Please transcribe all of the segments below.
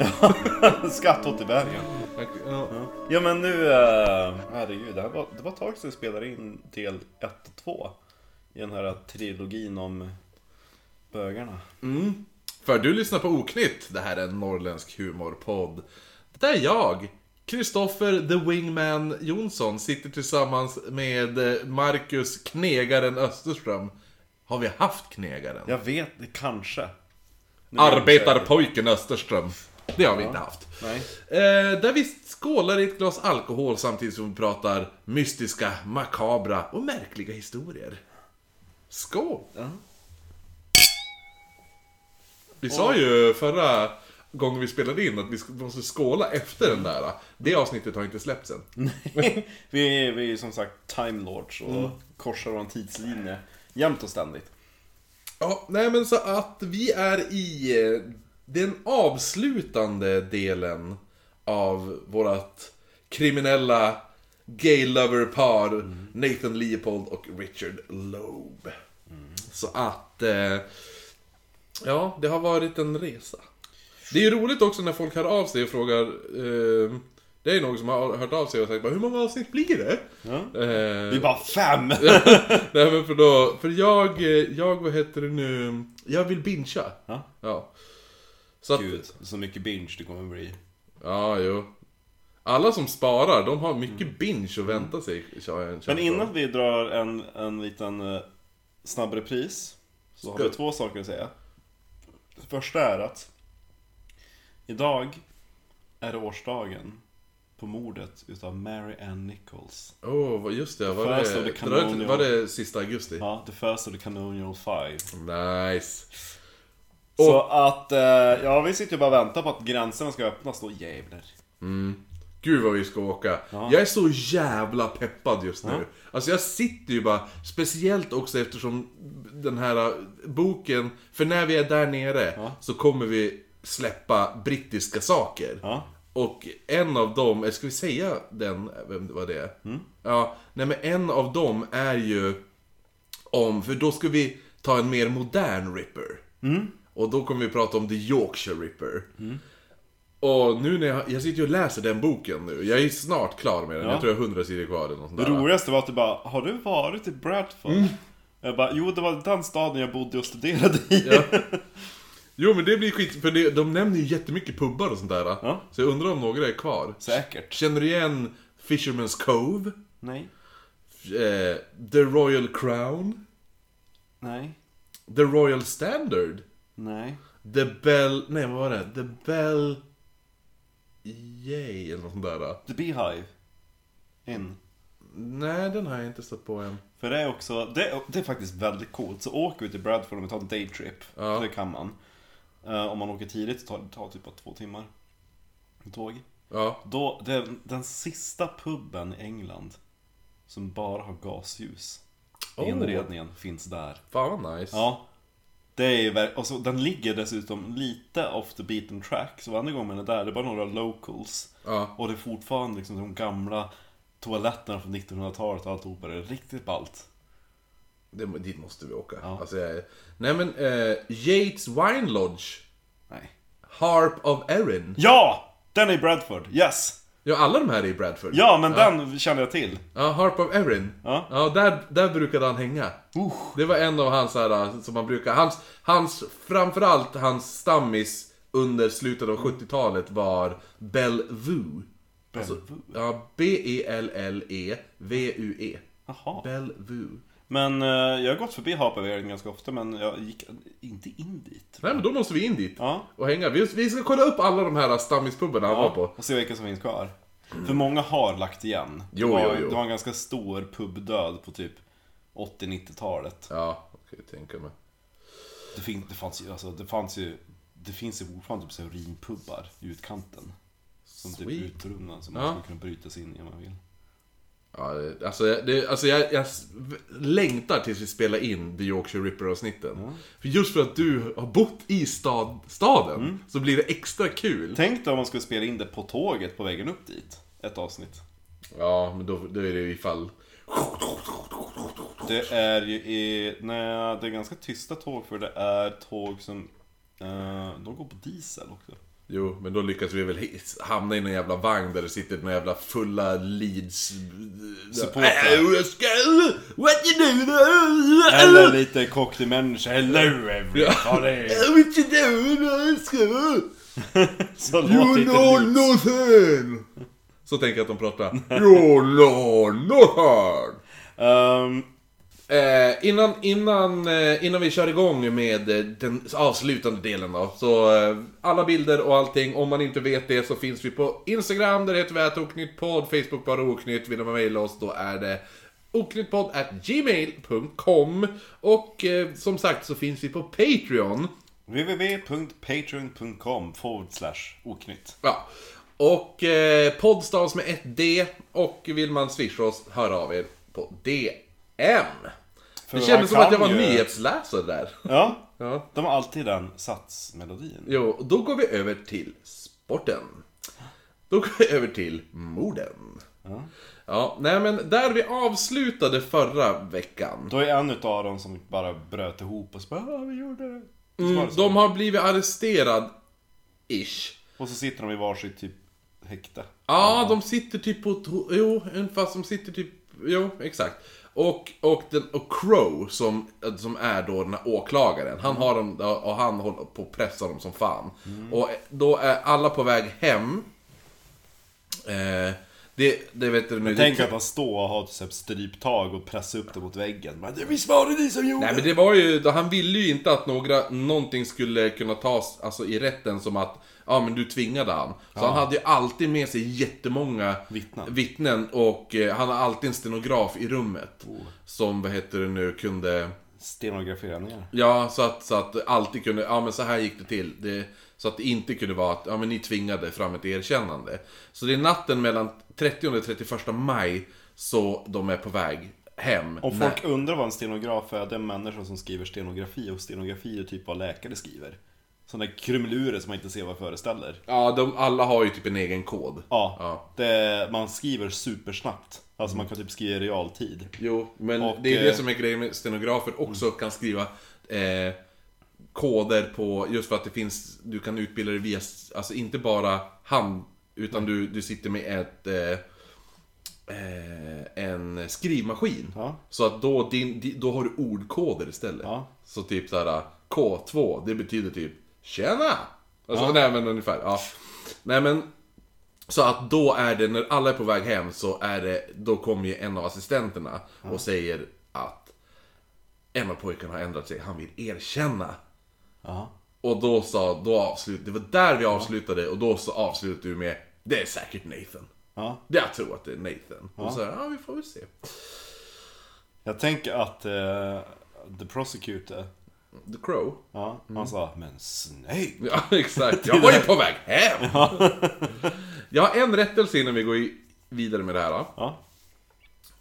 Skatt åt i bergen. Ja. Ja men nu, uh, herregud, det, här var, det var ett tag sedan vi spelade in del 1 och 2 I den här trilogin om bögarna Mm. För du lyssnar på Oknytt, det här är en norrländsk humorpodd. Där jag, Kristoffer the Wingman Jonsson, sitter tillsammans med eh, Marcus Knegaren Österström. Har vi haft Knegaren? Jag vet, det kanske Nu är Arbetarpojken Österström. Det har vi inte haft. Nej. Eh, där vi skålar i ett glas alkohol samtidigt som vi pratar mystiska, makabra och märkliga historier. Skål! Vi sa ju förra gången vi spelade in att vi måste skåla efter den där. Det avsnittet har inte släppts än. är, vi är ju som sagt Time Lords och korsar vår tidslinje jämt och ständigt Ja, nej men så att vi är i eh, den avslutande delen av vårat kriminella gay lover par Nathan Leopold och Richard Loeb. Så att, eh, ja, det har varit en resa. Det är ju roligt också när folk hör av sig och frågar, eh, det är någon som har hört av sig och sagt bara, hur många avsnitt blir det? Eh, Vi bara fem! Nej men för då, för jag, eh, jag vad heter det nu, jag vill bingea. Ja. Ja. Så att, Gud, så mycket binge det kommer bli ja jo. Alla som sparar, de har mycket binge att vänta sig. Mm. Men av. innan vi drar en, en liten uh, snabb repris Så har vi två saker att säga Det första är att Idag är det årsdagen på mordet utav Mary Ann Nichols Åh, oh, just det. Var det, var det, var det sista augusti? Ja, the first of the Canonial Five Nice. Så att, eh, ja vi sitter ju bara och väntar på att gränserna ska öppnas då, jävlar Gud vad vi ska åka. Jag är så jävla peppad just nu. Alltså jag sitter ju bara, speciellt också eftersom den här boken, för när vi är där nere så kommer vi släppa brittiska saker. Ja. Och en av dem, eh, ska vi säga den, vem det var det är? Ja, nej men en av dem är ju om, för då ska vi ta en mer modern Ripper. Och då kommer vi prata om The Yorkshire Ripper. Och nu när jag, jag sitter ju och läser den boken nu, jag är snart klar med den, Ja. jag tror jag har 100 sidor kvar eller något sånt Det där. roligaste var att du bara, har du varit i Bradford? Jag bara, jo det var den staden jag bodde och studerade i Ja. Jo men det blir skit, för det, de nämner ju jättemycket pubbar och sånt där. Ja. Så jag undrar om några är kvar. Säkert Känner du igen Fisherman's Cove? Nej, Eh, The Royal Crown? nej, The Royal Standard? Nej The Bell... Nej vad var det? The Bell... Yay eller något sånt där. The Beehive In Nej den har jag inte stött på än. För det är också, det, det är faktiskt väldigt coolt. Så åker vi till Bradford om vi tar en daytrip. Ja. Det kan man. Eh, om man åker tidigt så tar det tar typ bara två timmar. Med tåg. Ja. Då, det den sista puben i England. Som bara har gasljus. Oh. Inredningen finns där. Fan vad nice. Ja. Det är ju och så, den ligger dessutom lite off the beaten track. Så varje gång man är där, det är bara några locals. Ja. Och det är fortfarande liksom de gamla toaletterna från 1900-talet och alltihopa. Det är riktigt ballt. Det, dit måste vi åka. Ja. Alltså, jag, nej men, eh, Yates Wine Lodge. Nej. Harp of Erin. Ja! Den är i Bradford, yes! Ja, alla de här är i Bradford. Ja, men den känner jag till. Ja, Harp of Erin. Ja. Ja, där, där brukade han hänga. Det var en av hans här, som man brukar, hans, hans, framförallt hans stammis under slutet av 70-talet var Bellevue. Alltså, Bellevue? ja, E B-E-L-L-E-V-U-E. Jaha. Bellevue. Men eh, jag har gått förbi Hapavägen ganska ofta, men jag gick inte in dit. Nej men då måste vi in dit Ja. och hänga. Vi, vi ska kolla upp alla de här stammispubbarna han var Ja, på. och se vilka som finns kvar. För många har lagt igen. Jo, det, var, jo, jo. det var en ganska stor pubdöd på typ 80-90-talet. Ja, kan jag tänka mig. Det, fin- det fanns ju, alltså, det fanns ju, det finns ju fortfarande typ urinpubbar i utkanten. Som typ Sweet. utrymmen som man Ja. skulle kunna bryta sig in i om man vill. Ja, alltså, det, alltså jag, jag längtar tills vi spelar in The Yorkshire Ripper-avsnitten. För just för att du har bott i stad, staden, så blir det extra kul. Tänk dig om man skulle spela in det på tåget på vägen upp dit. Ett avsnitt. Ja, men då, då är det ju ifall... Det är ju i, nej, det är ganska tysta tåg för det är tåg som, eh, de går på diesel också. Jo, men då lyckas vi väl hamna i någon jävla vagn där det sitter några jävla fulla leads... Supportrar. Äh, ska- What you do? Eller lite cockney människa. Hello everybody! What you do? Så You låter inte know nothing! Så tänker jag att de pratar. You know nothing! Um, Eh, innan, innan, eh, innan vi kör igång med eh, den avslutande delen då. Så eh, alla bilder och allting, om man inte vet det så finns vi på Instagram, där heter vi att oknyttpodd, Facebook bara oknytt. Vill man mejla oss då är det oknyttpodd gmail.com Och eh, som sagt så finns vi på Patreon. www.patreon.com oknytt. Ja. Och eh, poddstavs med ett D. Och vill man swisha oss, hör av er på DM. Det kändes som att jag var ju- nyhetsläsare där. Ja, Ja. de har alltid den satsmelodin. Jo, och då går vi över till sporten. Då går vi över till morden. Ja. Ja, nej men där vi avslutade förra veckan. Då är en utav dem som bara bröt ihop och så bara ah, vi gjorde det. Mm, de har blivit arresterad, ish. Och så sitter de i varsitt typ häkte. Ja, de sitter typ på Jo, fast de sitter typ... Jo, exakt. Och, och, den, och Crow, som, som är då den här åklagaren, han har dem, och han håller på att pressa dem som fan. Och då är alla på väg hem. Eh, det, det vet du nu... Tänk att han står och har typ stryptag och pressa upp det mot väggen. Men det visst var det ni som gjorde Nej men det var ju, han ville ju inte att några, någonting skulle kunna tas alltså, i rätten som att Ja men du tvingade han. Så han hade ju alltid med sig jättemånga Vittnen. vittnen och eh, han har alltid en stenograf i rummet. Oh. Som, vad heter det nu, kunde... Stenografera ner. Ja, så att, så att alltid kunde, ja men så här gick det till. Det, så att det inte kunde vara att, ja men ni tvingade fram ett erkännande. Så det är natten mellan 30 och 31 maj så de är på väg hem. Om folk undrar vad en stenograf är, det är en människa som skriver stenografi och stenografi är typ vad läkare skriver. Sådana där krumelurer som man inte ser vad föreställer. Ja, de alla har ju typ en egen kod. Ja, Ja. Det, man skriver supersnabbt. Alltså man kan typ skriva i realtid. Jo, men Och, det är det eh, som är grejen med stenografer också kan skriva eh, koder på, just för att det finns, du kan utbilda dig via, alltså inte bara hand, utan du, du sitter med ett eh, eh, en skrivmaskin. Ja. Så att då, din, di- då har du ordkoder istället. Ja. Så typ såhär K2, det betyder typ Tjena! Alltså, nej men ungefär, ja. Nej men så att då är det, när alla är på väg hem så är det, då kommer ju en av assistenterna och säger att en av pojkarna har ändrat sig, han vill erkänna. Ja. Och då sa, då avslut, det var där vi avslutade och då så avslutade du med Det är säkert Nathan. Ja. Jag tror att det är Nathan. Och så här, ja vi får väl se. Jag tänker att eh, The Prosecutor, The Crow. ja, han sa Men Snake! Ja, exakt. Jag var ju på väg hem! Jag har en rättelse innan vi går i- vidare med det här. Då. Ja.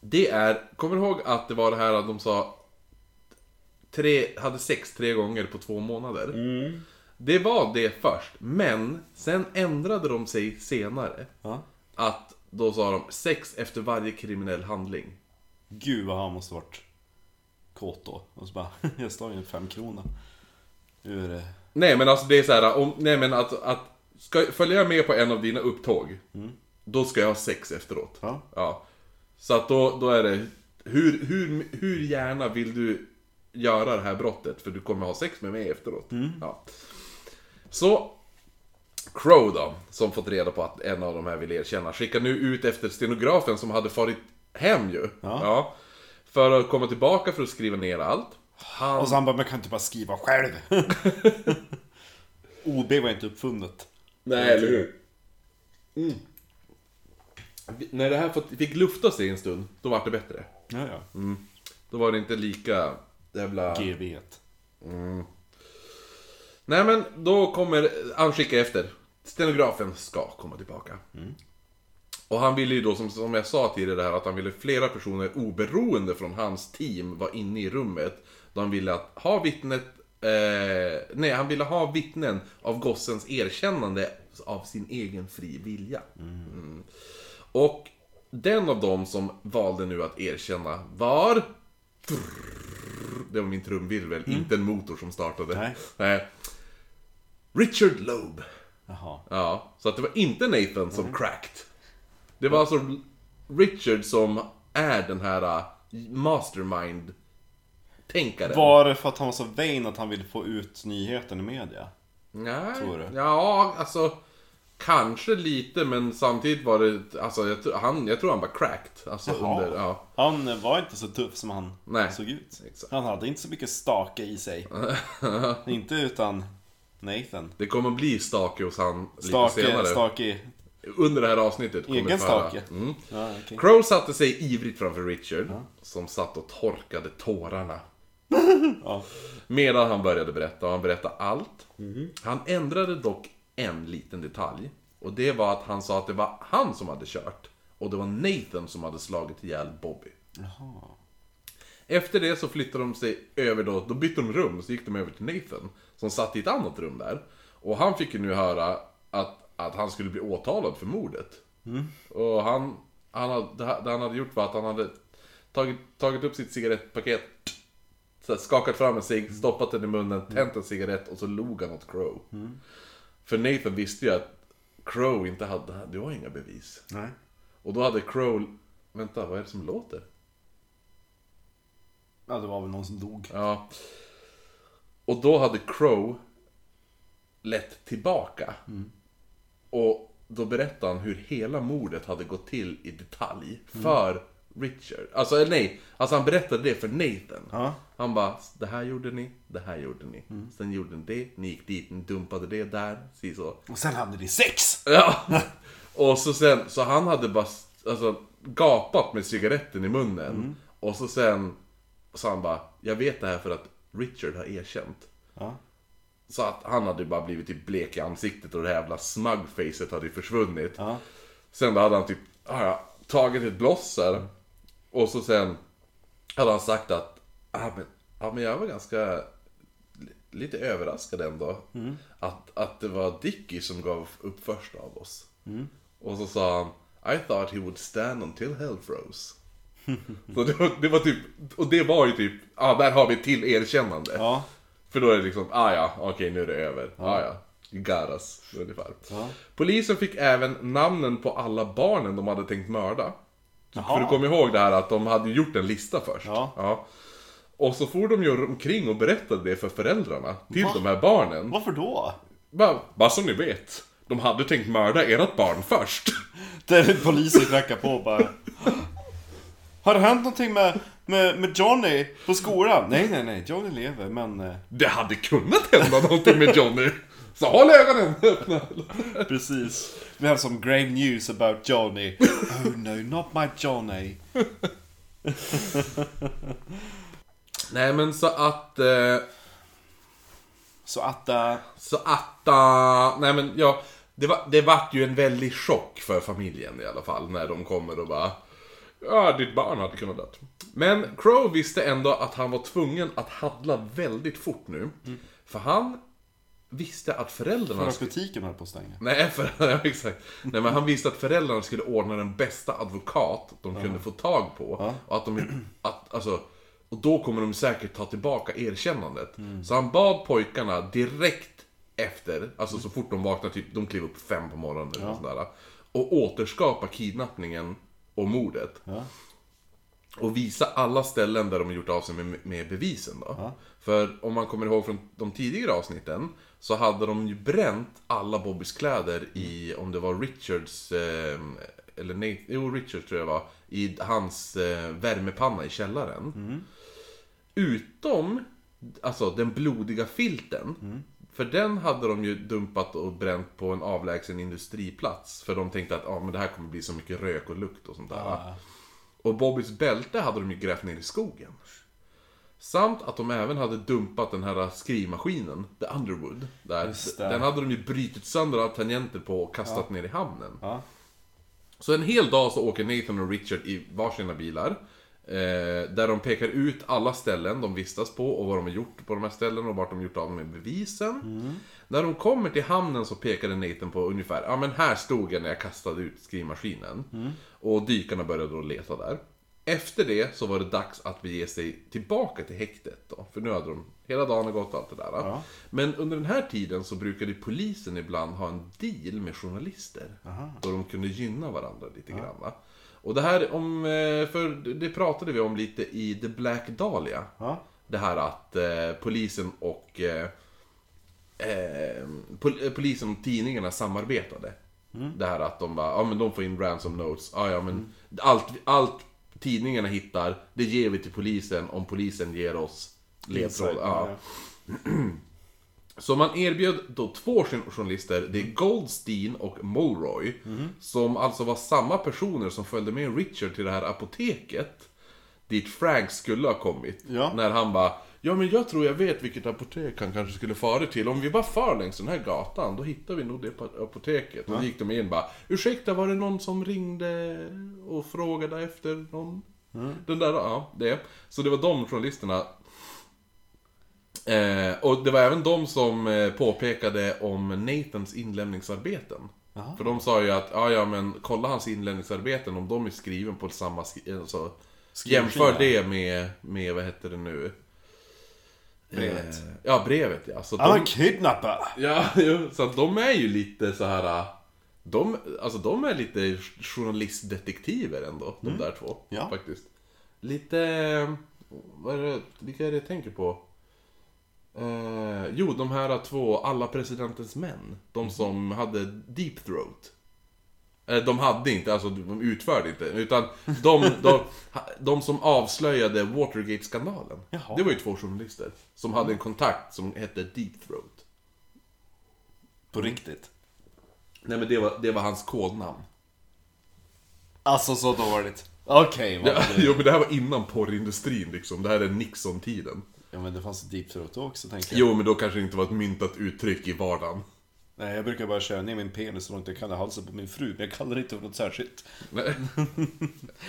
Det är, kommer du ihåg att det var det här att de sa tre, hade sex tre gånger på två månader? Det var det först, men sen ändrade de sig senare. ja. Att då sa de sex efter varje kriminell handling. Gud vad han måste varit kåt då. Och så bara, jag står ju fem krona. Nu är det... Nej men alltså det är så här, om, nej men att, att ska, följer jag med på en av dina upptåg, då ska jag ha sex efteråt. Ja. Ja. Så att då, då är det, hur, hur, hur gärna vill du göra det här brottet? För du kommer ha sex med mig efteråt. Ja. Så, Crow då, som fått reda på att en av de här vill erkänna, skickar nu ut efter stenografen som hade farit hem ju. Ja. För att komma tillbaka för att skriva ner allt. Han... Och så han bara, men kan inte bara skriva själv? OB var inte uppfunnet. Nej, eller hur? Mm. När det här fick lufta sig en stund, då var det bättre. Ja, ja. Då var det inte lika jävla... GV. Nej men, då kommer han skicka efter. Stenografen ska komma tillbaka. Och han ville ju då, som, som jag sa tidigare här, att han ville flera personer oberoende från hans team var inne i rummet. Då han ville att ha vittnet, eh, nej han ville ha vittnen av gossens erkännande av sin egen fri vilja. Mm. Och den av dem som valde nu att erkänna var... Det var min trumvirvel, inte en motor som startade. Nej. Nej. Richard Loeb. Jaha. Ja, så att det var inte Nathan som cracked. Det var alltså Richard som är den här uh, mastermind-tänkaren. Var det för att han var så vain att han ville få ut nyheten i media? Nej, Tror du? ja, alltså kanske lite men samtidigt var det, alltså jag, tror- han, jag tror han var cracked. Alltså Jaha. under, ja. Han var inte så tuff som han Nej. såg ut. Exakt. Han hade inte så mycket stake i sig. inte utan Nathan. Det kommer bli stake hos han lite Stake, senare. stake. Under det här avsnittet kommer Egen stake? Mm. Ja, okej. Crow satte sig ivrigt framför Richard, som satt och torkade tårarna. Ja. Medan han började berätta, och han berättade allt. Mhm. Han ändrade dock en liten detalj. Och det var att han sa att det var han som hade kört. Och det var Nathan som hade slagit ihjäl Bobby. Jaha. Efter det så flyttade de sig över då, då bytte de rum, så gick de över till Nathan. Som satt i ett annat rum där. Och han fick ju nu höra att, att han skulle bli åtalad för mordet. Och han, han hade, det han hade gjort var att han hade tagit, tagit upp sitt cigarettpaket, så här, skakat fram en cigg, stoppat den i munnen, tänt en cigarett och så log han åt Crow. För Nathan visste ju att Crow inte hade, det var inga bevis. Nej. Och då hade Crow, vänta vad är det som låter? Ja, det var väl någon som dog. Ja. Och då hade Crow lett tillbaka. Och då berättade han hur hela mordet hade gått till i detalj för Richard. Alltså eller nej, alltså han berättade det för Nathan. Ja. Han bara, det här gjorde ni, det här gjorde ni. Sen gjorde ni det, ni gick dit, ni dumpade det där, si så. Och sen hade de sex! Ja! Och så sen, så han hade bara alltså, gapat med cigaretten i munnen. Och så sen sa han bara, jag vet det här för att Richard har erkänt. Ja. Så att han hade bara blivit typ blek i ansiktet och det här jävla smugfacet hade ju försvunnit. Ja. Sen då hade han typ ah, ja, tagit ett bloss här. Och så sen hade han sagt att ah, men, ja, men jag var ganska li- lite överraskad ändå. Att, att det var Dicky som gav upp först av oss. Och så sa han I thought he would stand until hell froze. så det var, det var typ, och det var ju typ, ja ah, där har vi ett till erkännande. Ja. För då är det liksom, ah ja, okej nu är det över. Ah ja, you got us, ungefär. Ja. Polisen fick även namnen på alla barnen de hade tänkt mörda. Jaha. För du kommer ihåg det här att de hade gjort en lista först. Ja. Och så for de ju omkring och berättade det för föräldrarna till Va? de här barnen. Varför då? Bara, bara så ni vet, de hade tänkt mörda ert barn först. Där polisen knackar på och bara Har det hänt någonting med, med, med Johnny på skolan? Nej, nej, nej. Johnny lever, men... eh, Det hade kunnat hända någonting med Johnny. Så håll ögonen öppna. Precis. Vi har som grave news about Johnny. Oh no, not my Johnny. Nej men så att... Eh, Så att... eh, Så att, uh, nej men ja, det, var, det vart ju en väldig chock för familjen i alla fall när de kommer och bara Ja, ditt barn hade kunnat dött. Men Crow visste ändå att han var tvungen att handla väldigt fort nu. För han visste att föräldrarna... för att butiken höll på att stänga. Nej, för, ja, exakt. Nej, men han visste att föräldrarna skulle ordna den bästa advokat de kunde få tag på. Och att de, att, alltså, och då kommer de säkert ta tillbaka erkännandet. Så han bad pojkarna direkt efter, alltså så fort de vaknade, typ, de klev upp fem på morgonen eller sånt där, och återskapa kidnappningen och mordet. Ja. Och visa alla ställen där de har gjort av sig med, med bevisen då. För om man kommer ihåg från de tidigare avsnitten så hade de ju bränt alla Bobbys kläder i, om det var Richards, eh, eller nej, jo Richards tror jag var, i hans eh, värmepanna i källaren. Utom, alltså den blodiga filten. För den hade de ju dumpat och bränt på en avlägsen industriplats. För de tänkte att ah, men det här kommer bli så mycket rök och lukt och sånt där. Ja. Och Bobbys bälte hade de ju grävt ner i skogen. Samt att de även hade dumpat den här skrivmaskinen, The Underwood. Där. Den hade de ju brutit sönder alla tangenter på och kastat ner i hamnen. Ja. Så en hel dag så åker Nathan och Richard i varsina bilar. Eh, där de pekar ut alla ställen de vistas på och vad de har gjort på de här ställena och vart de gjort av med bevisen. När de kommer till hamnen så pekade Nathan på ungefär, ja men här stod jag när jag kastade ut skrivmaskinen. Och dykarna började då leta där. Efter det så var det dags att bege sig tillbaka till häktet då. För nu hade de, hela dagen har gått och allt det där. Ja. Men under den här tiden så brukade polisen ibland ha en deal med journalister. Då de kunde gynna varandra lite grann. va. Och det här om, eh, för det pratade vi om lite i The Black Dahlia. Ja. Det här att eh, polisen och eh, eh, pol- eh, polisen och tidningarna samarbetade. Det här att de bara, ja men de får in ransom notes. Ja, ja men allt, allt tidningarna hittar, det ger vi till polisen om polisen ger oss ledtrådar. Ja. Så man erbjöd då två jour- journalister, det är Goldstein och Mulroy, som alltså var samma personer som följde med Richard till det här apoteket. Dit Frank skulle ha kommit. Ja. När han bara Ja men jag tror jag vet vilket apotek han kanske skulle fara till. Om vi bara far längs den här gatan, då hittar vi nog det pa- apoteket. Och då gick de in bara Ursäkta, var det någon som ringde och frågade efter någon? Den där, ja, det. Så det var de journalisterna Eh, och det var även de som eh, påpekade om Nathans inlämningsarbeten. För de sa ju att, ja ja men kolla hans inlämningsarbeten om de är skriven på samma skri- alltså, Jämför det med, med, vad heter det nu? Brevet. Eh, ja, brevet ja. Så Han de, kidnappad! ja, jo, så att de är ju lite så här. De, alltså de är lite journalistdetektiver ändå, de där två. Ja. Faktiskt. Lite, vad är det, vilka är det jag tänker på? Eh, jo, de här två Alla Presidentens Män. De som hade Deep Throat. Eh, de hade inte, alltså de utförde inte. Utan de, de, de som avslöjade Watergate-skandalen. Jaha. Det var ju två journalister. Som hade en kontakt som hette Deep Throat. På riktigt. Nej men det var, det var hans kodnamn. Alltså så dåligt. Okej, vad Ja, det- jo men det här var innan porrindustrin liksom. Det här är Nixon-tiden. Ja men det fanns deep throat också tänker jag. Jo men då kanske det inte var ett myntat uttryck i vardagen. Nej, jag brukar bara köra ner min penis så långt jag kan i halsen på min fru, men jag kallar det inte för något särskilt. Nej.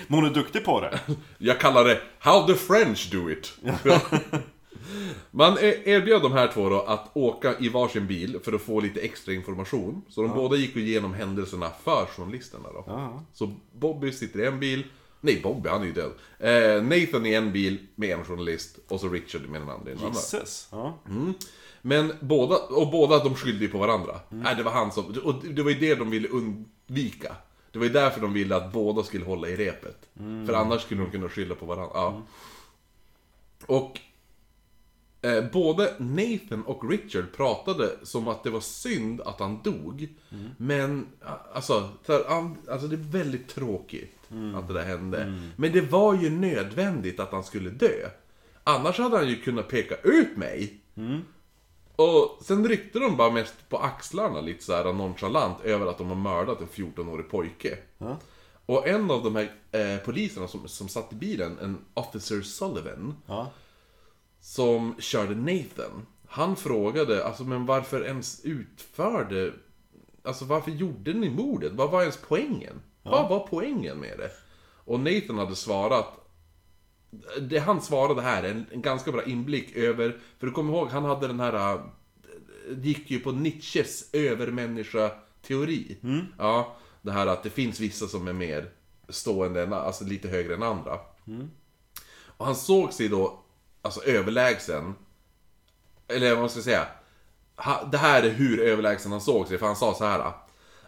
Men hon är duktig på det. Jag kallar det How the French do it. Man e- erbjöd de här två då att åka i varsin bil för att få lite extra information. Så de båda gick igenom händelserna för journalisterna då. Ja. Så Bobby sitter i en bil. Nej, Bobby han är ju död. Eh, Nathan i en bil med en journalist och så Richard med den andra i den andra. Gisses. Ja. Men båda, och båda de skyllde ju på varandra. Nej, det var han som, och det var ju det de ville undvika. Det var ju därför de ville att båda skulle hålla i repet. För annars skulle de kunna skylla på varandra. Ja. Och eh, både Nathan och Richard pratade som att det var synd att han dog. Men alltså, så här, han- alltså, det är väldigt tråkigt att det där hände. Men det var ju nödvändigt att han skulle dö. Annars hade han ju kunnat peka ut mig. Och sen ryckte de bara mest på axlarna lite så här nonchalant över att de har mördat en 14-årig pojke. Ja. Och en av de här eh, poliserna som, som satt i bilen, en Officer Sullivan, Ja. som körde Nathan. Han frågade, alltså men varför ens utförde... Alltså varför gjorde ni mordet? Vad var ens poängen? Vad var poängen med det? Och Nathan hade svarat... Det han svarade här är en, en ganska bra inblick över... För du kommer ihåg, han hade den här... äh, gick ju på Nietzsches övermänniska-teori. Ja, det här att det finns vissa som är mer stående, än, alltså lite högre än andra. Och han såg sig då, alltså överlägsen. Eller vad man ska säga. Det här är hur överlägsen han såg sig, för han sa så här.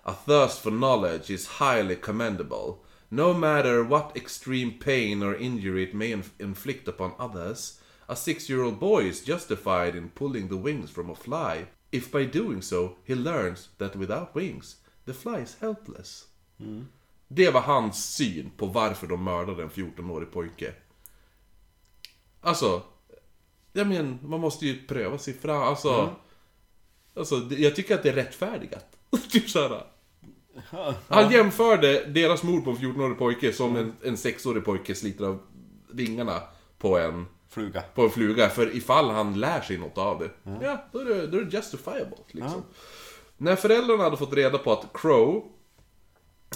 A thirst for knowledge is highly commendable. No matter what extreme pain or injury it may inf- inflict upon others, a six-year-old boy is justified in pulling the wings from a fly, if by doing so he learns that without wings, the fly is helpless. Det var hans syn på varför de mördade en 14-årig pojke. Alltså, jag men, man måste ju pröva sig fram. Alltså, alltså det- jag tycker att det är rättfärdigat. typ såhär. Han jämförde deras mord på en 14-årig pojke som en, en 6-årig pojke sliter av vingarna på en, Fluga. på en fluga. För ifall han lär sig något av det, ja, då är det, då är det justifiable. Liksom. När föräldrarna hade fått reda på att Crow,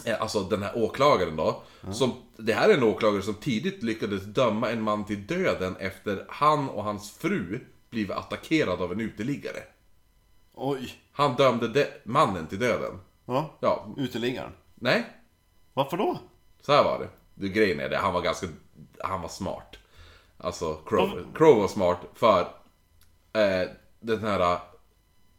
eh, alltså den här åklagaren då, som, det här är en åklagare som tidigt lyckades döma en man till döden efter han och hans fru blivit attackerad av en uteliggare. Oj. Han dömde de, mannen till döden. Ja. Ja, Uteliggaren. nej, Varför då? så här var det. det grejen är det, han var ganska han var smart. Alltså, Crow, Crow var smart för eh, den här...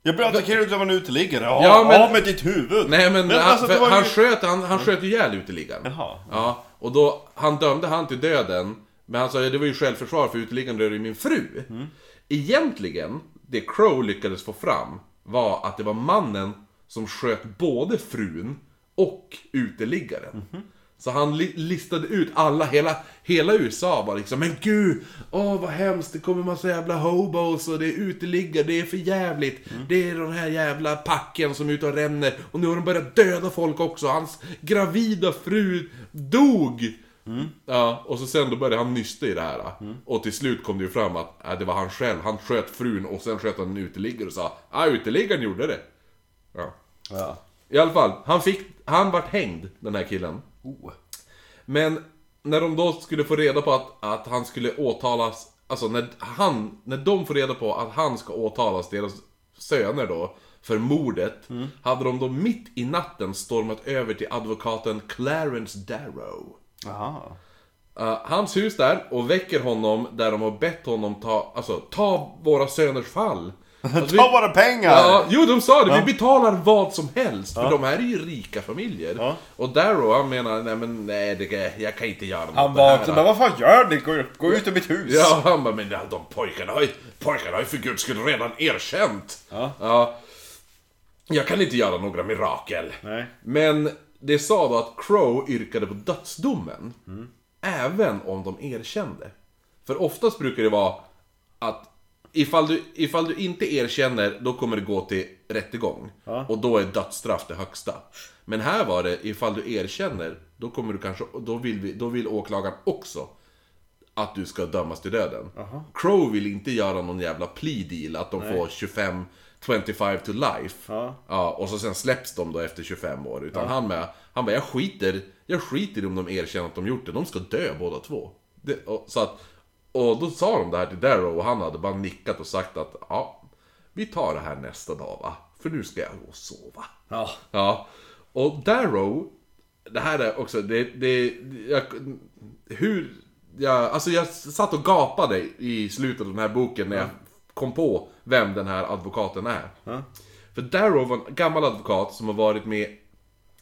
Jag blir attackerad av en uteliggare. Ja, Ja, men- Av med ditt huvud! Nej men, han, alltså, var ju- han, sköt, han, han sköt ihjäl uteliggaren. Jaha. Ja, och då, han dömde han till döden. Men han sa det var ju självförsvar för uteliggaren dödade ju min fru. Egentligen, det Crow lyckades få fram var att det var mannen som sköt både frun och uteliggaren. Så han li- listade ut alla, hela, hela USA var liksom Men gud, åh vad hemskt, det kommer massa jävla hobos och det är uteliggare, det är för jävligt Det är den här jävla packen som är ute och ränner och nu har de börjat döda folk också, hans gravida fru dog! Ja, och så sen då började han nysta i det här. Och till slut kom det ju fram att äh, det var han själv, han sköt frun och sen sköt han en uteliggare och sa ah, uteliggaren gjorde det. Ja. Ja. I alla fall, han fick, han vart hängd, den här killen. Oh. Men när de då skulle få reda på att, att han skulle åtalas, alltså när han, när de får reda på att han ska åtalas, deras söner då, för mordet, hade de då mitt i natten stormat över till advokaten Clarence Darrow. Aha. Uh, hans hus där och väcker honom där de har bett honom ta, alltså ta våra söners fall. Alltså, vi- Ta våra pengar! Ja, jo de sa det, vi betalar vad som helst. För de här är ju rika familjer. Ja. Och Darrow han menar, nej men nej, det, jag kan inte göra något Han vaknade, men vad fan gör ni? Gå, gå ut ur mitt hus! Ja, han bara, men de pojkarna har ju, pojkarna har ju för guds skull redan erkänt. Ja. ja. Jag kan inte göra några mirakel. Nej. Men det sa då att Crow yrkade på dödsdomen. Även om de erkände. För oftast brukar det vara att ifall du, ifall du inte erkänner, då kommer det gå till rättegång. Ja. Och då är dödsstraff det högsta. Men här var det, ifall du erkänner, då kommer du kanske, då vill, vi, då vill åklagaren också att du ska dömas till döden. Crow vill inte göra någon jävla plea deal, att de får 25, 25 to life. Ja. och så sen släpps de då efter 25 år. Utan han med, han bara, jag skiter, jag skiter i om de erkänner att de gjort det, de ska dö båda två. Det, och, så att, och då sa de det här till Darrow och han hade bara nickat och sagt att, ja, vi tar det här nästa dag va, för nu ska jag gå och sova. Ja. Ja, och Darrow, det här är också, det, det, jag, hur, jag, alltså jag satt och gapade i slutet av den här boken när jag kom på vem den här advokaten är. Ja. För Darrow var en gammal advokat som har varit med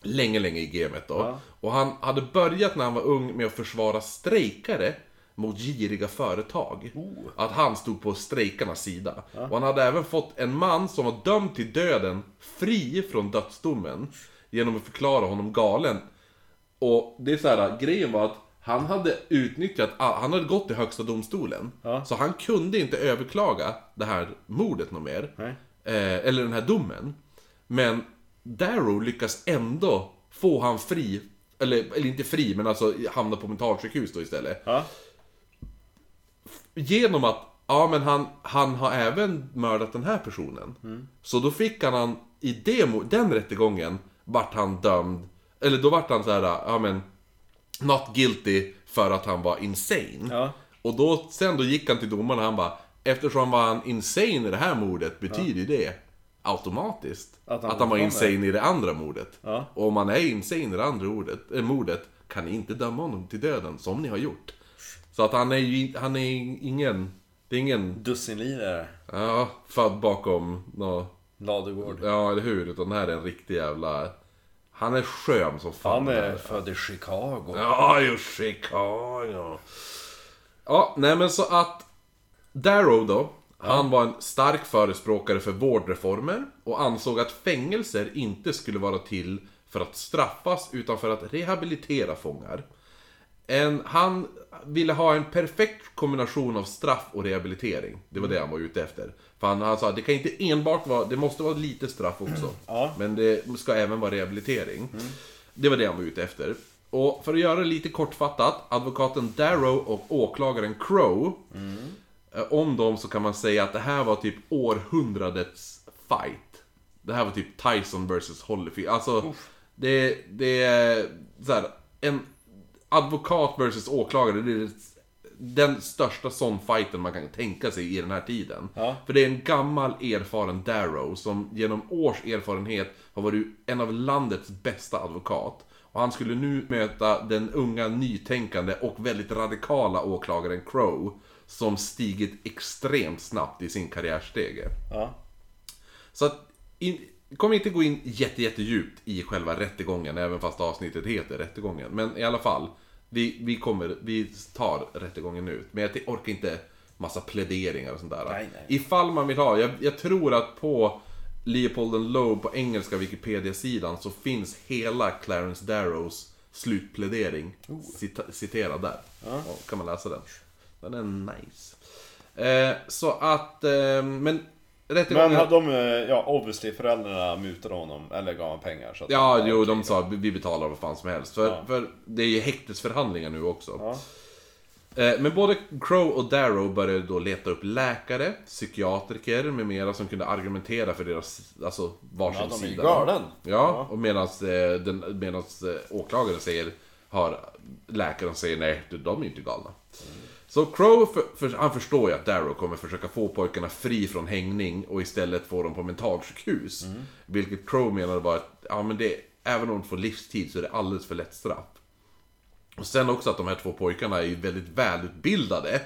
länge, länge i gamet då. Ja. Och han hade börjat när han var ung med att försvara strejkare mot giriga företag. Att han stod på strejkarnas sida. Och han hade även fått en man som var dömd till döden fri från dödsdomen. Genom att förklara honom galen. Och det är så här, grejen var att han hade utnyttjat, han hade gått till högsta domstolen. Ja. Så han kunde inte överklaga det här mordet något mer. Eh, eller den här domen. Men Darrow lyckas ändå få han fri, eller, eller inte fri, men alltså hamna på mentalsjukhus då istället. Ja. Genom att, ja men han, han har även mördat den här personen. Så då fick han, han i det, mo- den rättegången, vart han dömd, eller då vart han så här, ja men, not guilty för att han var insane. Ja. Och då, sen då gick han till domaren och han bara, eftersom var han insane i det här mordet, betyder det automatiskt Att att han han, var insane i det andra mordet. Ja. Och om han är insane i det andra ordet, äh, mordet, kan ni inte döma honom till döden, som ni har gjort. Så att han är ju, han är ingen, det är ingen, Dussinlirare. ja, född bakom nå, Ladugård. ja eller hur, utan det här är en riktig jävla, han är skön som fan. Han är född i Chicago. Ja, ju Chicago. Ja, nej men så att Darrow då, han var en stark förespråkare för vårdreformer och ansåg att fängelser inte skulle vara till för att straffas utan för att rehabilitera fångar. En, han ville ha en perfekt kombination av straff och rehabilitering. Det var det han var ute efter. För han, han sa att det kan inte enbart vara, det måste vara lite straff också. Ja. Men det ska även vara rehabilitering. Det var det han var ute efter. Och för att göra det lite kortfattat, advokaten Darrow och åklagaren Crow. eh, Om dem så kan man säga att det här var typ århundradets fight. Det här var typ Tyson vs Holyfield. Alltså, det, det är så här, en advokat versus åklagare. Det är den största sån fighten man kan tänka sig i den här tiden. Ja. För det är en gammal erfaren Darrow som genom års erfarenhet har varit en av landets bästa advokat. Och han skulle nu möta den unga, nytänkande och väldigt radikala åklagaren Crow. Som stigit extremt snabbt i sin karriärstege. Ja. Så att, in, kommer inte gå in jätte, jättedjupt i själva rättegången, även fast avsnittet heter rättegången. Men i alla fall, vi, vi kommer, vi tar rättegången ut. Men jag orkar inte massa pläderingar och sånt där. Nej, nej. Ifall man vill ha, jag, jag tror att på Leopold and Loeb på engelska Wikipedia-sidan så finns hela Clarence Darrows slutplädering cita, citerad där. Ja. kan man läsa den. Den är nice. Eh, så att, eh, men rättegången... Men de, eh, ja obviously föräldrarna mutade honom, eller gav honom pengar så att Ja, han- jo, de sa vi betalar vad fan som helst. För, Ja. för det är ju häktesförhandlingar nu också. Ja. Eh, Men både Crow och Darrow började då leta upp läkare, psykiatriker med mera som kunde argumentera för deras, alltså varsin Ja, de sida. galen. Ja, och medan eh, den- medans, åklagaren säger, har läkaren säger nej, de är inte galna. Så Crow, för, för, han förstår ju att Darrow kommer försöka få pojkarna fri från hängning och istället få dem på mentalsjukhus. Vilket Crow menade var att, ja men det, även om de får livstid så är det alldeles för lätt straff. Och sen också att de här två pojkarna är ju väldigt välutbildade.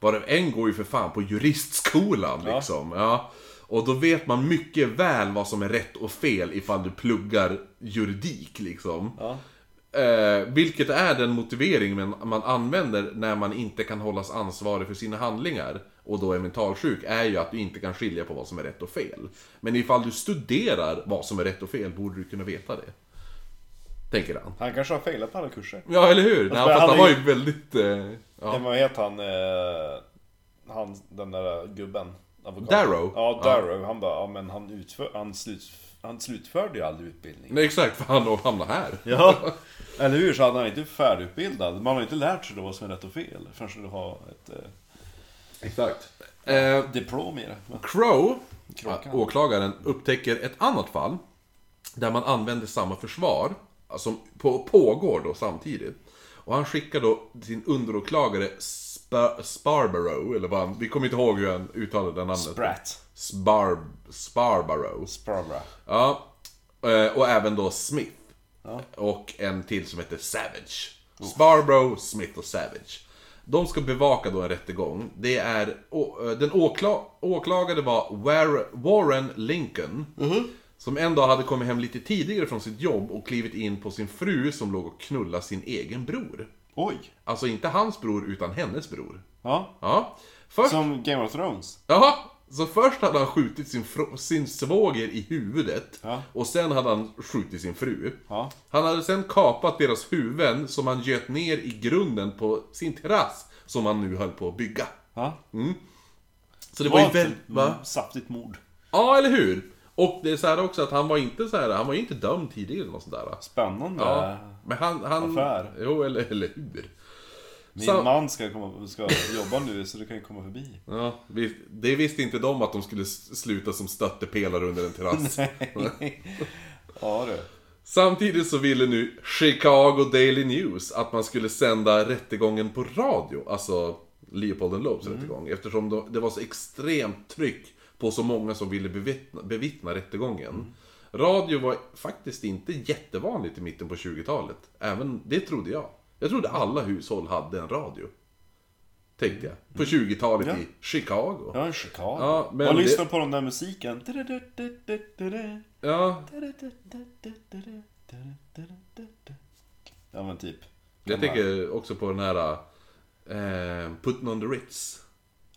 Varav en går ju för fan på juristskolan liksom. Ja. Och då vet man mycket väl vad som är rätt och fel ifall du pluggar juridik liksom. Ja. Eh, vilket är den motivering man, man använder när man inte kan hållas ansvarig för sina handlingar och då är mentalsjuk, är ju att du inte kan skilja på vad som är rätt och fel. Men ifall du studerar vad som är rätt och fel borde du kunna veta det. Tänker han. Han kanske har failat alla kurser. Ja, eller hur? Nej, men fast han han var ju- väldigt... Eh, Ja. ja. Vad heter han, eh, han, den där gubben? advokaten? Darrow? Ja, Darrow. Han bara, ja men han, utför, han, slut, han slutförde ju aldrig utbildning. Nej, exakt, för han hamnar här. Ja, eller hur? Så han inte färdigutbildad. Man har ju inte lärt sig då vad som är rätt och fel förrän du har ett eh, Exakt. Eh, diplom i det. Crow, Kråkan. åklagaren, upptäcker ett annat fall där man använder samma försvar, som på, pågår då samtidigt. Och han skickar då sin underåklagare Spa, Sparborough, eller vad han, vi kommer inte ihåg hur han uttalade det namnet. Spratt. Sbar, Sparborough. Sparbra. Ja, eh, och även då Smith. Ja. Och en till som heter Savage. Sparborough, Smith och Savage. De ska bevaka då en rättegång. Det är, eh, den åkla, åklagade var War, Warren Lincoln. Som en dag hade kommit hem lite tidigare från sitt jobb och klivit in på sin fru som låg och knullade sin egen bror. Oj. Alltså inte hans bror, utan hennes bror. Ja. Ja. Först, Som Game of Thrones. Jaha, så först hade han skjutit sin, sin svåger i huvudet. Ja. Och sen hade han skjutit sin fru. Ja. Han hade sen kapat deras huvuden som han göt ner i grunden på sin terrass. Som han nu höll på att bygga. Ja. Så det var ju ett, väl... Va? mm, Saftigt mord. Ja, eller hur? Och det är så här också att han var inte så här, han var ju inte dömd tidigare eller något sånt där. Spännande. Ja, men han... han Affär. Jo, eller, eller hur? Min Så- man ska, komma, ska jobba nu så du kan ju komma förbi. Ja, vi, det visste inte de att de skulle sluta som stöttepelare under en terrass. Ja du. Samtidigt så ville nu Chicago Daily News att man skulle sända rättegången på radio, alltså Leopold and Lopes rättegång, eftersom det var så extremt tryck på så många som ville bevittna, bevittna rättegången. Radio var faktiskt inte jättevanligt i mitten på 20-talet. Även, det trodde jag. Jag trodde alla hushåll hade en radio. Tänkte jag. På 20-talet Ja. i Chicago. Ja, en Chicago. Ja, men och det- lyssna på den där musiken. Ja, Ja men typ. jag tänker också på den här eh, Putting on the Ritz.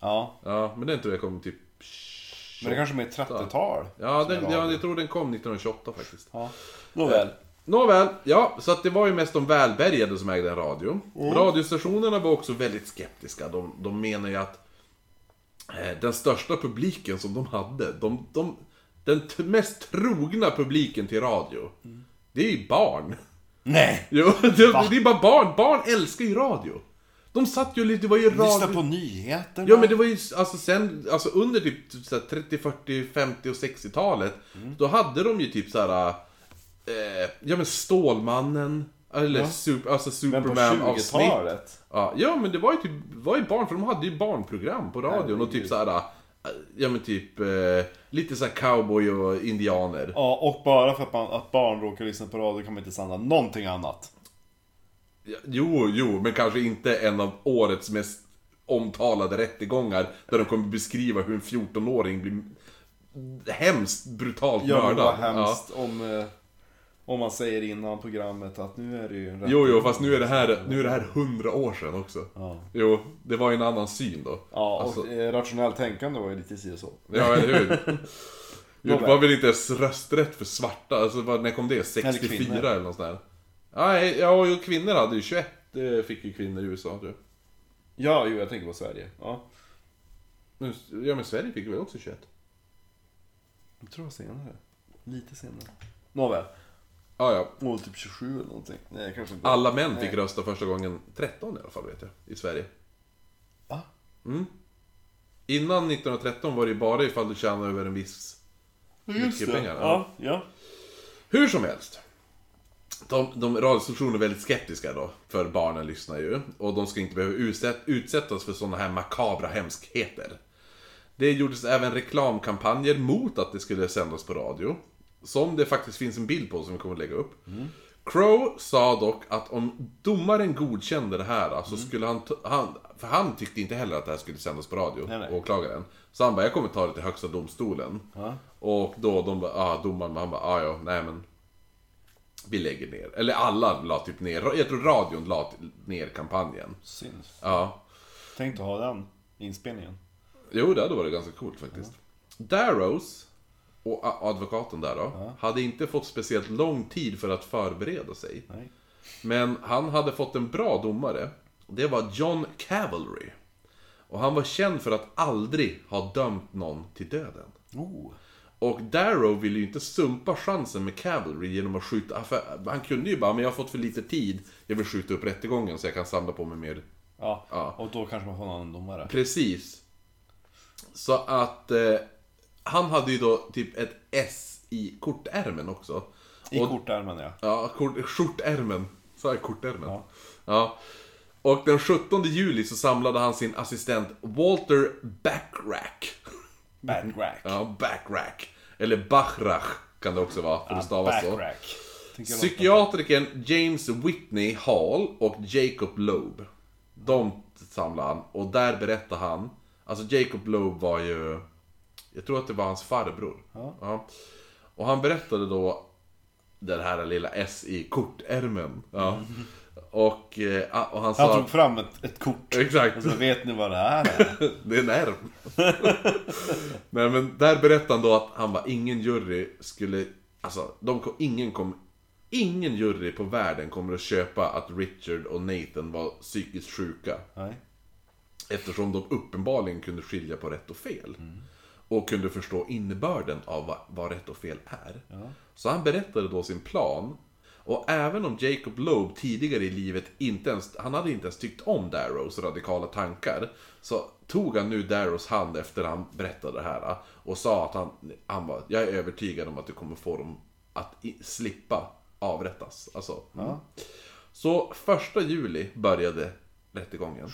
Ja, Ja, men den tror jag kom typ... men det kanske är mer 30-tal. Ja, den, ja, jag tror den kom 1928 faktiskt. Ja. Nåväl. Nåväl, ja, så att det var ju mest de välbärgade som ägde en radio. Radiostationerna var också väldigt skeptiska. De, de menar ju att eh, den största publiken som de hade, de, de, den mest trogna publiken till radio, det är ju barn. Nej! Jo, det, det är bara barn. Barn älskar ju radio. De satt ju lite, det var ju radio... Lyssna på nyheterna. Ja men det var ju, alltså sen, alltså under typ så här 30, 40, 50 och 60-talet Då hade de ju typ så här. Eh, ja men Stålmannen Eller Ja. super, alltså Men på Superman avsnitt 20-talet. ja, ja men det var ju typ, var ju barn, för de hade ju barnprogram på radion och typ Herregud. så här. ja men typ, eh, lite så här cowboy och indianer. Ja, och bara för att, man, att barn råkar lyssna på radio kan man inte sända någonting annat. Ja, Jo, jo, men kanske inte en av årets mest omtalade rättegångar där de kommer beskriva hur en 14-åring blir hemskt brutalt Ja, men mördad. vad hemskt om, eh, om man säger innan programmet att nu är det ju en Jo, jo, fast nu är det här, nu är det här 100 år sedan också. Ja. Jo, det var ju en annan syn då. Ja, och Alltså- eh, rationellt tänkande var ju lite si och så. Ja, eller hur? Jo, det var väl inte ens rösträtt för svarta? Alltså, när kom det? 64 kvinnor. eller, något sånt där? Nej, ja, jo, kvinnor hade ju 21, det fick ju kvinnor i USA tror jag. Ja, jo, jag tänker på Sverige. Ja, Men, ja, men Sverige fick väl också 21? jag tror det var senare. Lite senare. Nåväl. Ja, ja. Och typ 27 eller någonting. Nej, kanske inte. Alla män fick Nej. rösta första gången 13 i alla fall, vet jag, i Sverige. Va? Innan 1913 var det ju bara ifall du tjänade över en viss... mycket pengar, ja. Ja, ja. Hur som helst. De, de radiostationer är väldigt skeptiska då, för barnen lyssnar ju. Och de ska inte behöva utsätt, utsättas för sådana här makabra hemskheter. Det gjordes även reklamkampanjer mot att det skulle sändas på radio. Som det faktiskt finns en bild på som vi kommer att lägga upp. Crow sa dock att om domaren godkände det här så skulle han, han... För han tyckte inte heller att det här skulle sändas på radio, Nej, nej. åklagaren. Så han bara, jag kommer ta det till högsta domstolen. Ja. Och då de bara, ah, domaren, han bara, ah, ja, nej men. Vi lägger ner. Eller alla la typ ner, jag tror radion la ner kampanjen. Syns. Ja. Tänk att ha den inspelningen. Jo, det hade varit ganska coolt faktiskt. Darrows, och advokaten där då, hade inte fått speciellt lång tid för att förbereda sig. Nej. Men han hade fått en bra domare. Det var John Cavalry. Och han var känd för att aldrig ha dömt någon till döden. Oh. Och Darrow ville ju inte sumpa chansen med Cavalry genom att skjuta... Han kunde ju bara, men jag har fått för lite tid. Jag vill skjuta upp rättegången så jag kan samla på mig mer... Ja. Ja. och då kanske man får annan domare. Precis. Så att... Eh, han hade ju då typ ett S i kortärmen också. I Och- kortärmen ja. Ja, kort, skjortärmen. Sa jag kortärmen? Ja. ja. Och den 17 juli så samlade han sin assistent Walter Backrack. Backrack. Ja, Backrack. Eller Bachrach kan det också vara, för det stavas så. Psykiatrikern James Whitney Hall och Jacob Loeb. De samlade han och där berättade han, alltså Jacob Loeb var ju, jag tror att det var hans farbror. Ja. Och han berättade då den här lilla S i kortärmen. Ja. Och, eh, och han sa... Han tog fram ett, ett kort. Exakt. Och så vet ni vad det här är? Det är en ärm. Nej men där berättade han då att han var ingen jury skulle, alltså de kom, ingen kom, ingen jury på världen kommer att köpa att Richard och Nathan var psykiskt sjuka. Nej. Eftersom de uppenbarligen kunde skilja på rätt och fel. Och kunde förstå innebörden av vad, vad rätt och fel är. Så han berättade då sin plan. Och även om Jacob Loeb tidigare i livet inte ens, han hade inte ens tyckt om Darrows radikala tankar. Så tog han nu Darrows hand efter han berättade det här. Och sa att han, han var, jag är övertygad om att du kommer få dem att i, slippa avrättas. Alltså, mm. Så första juli började rättegången.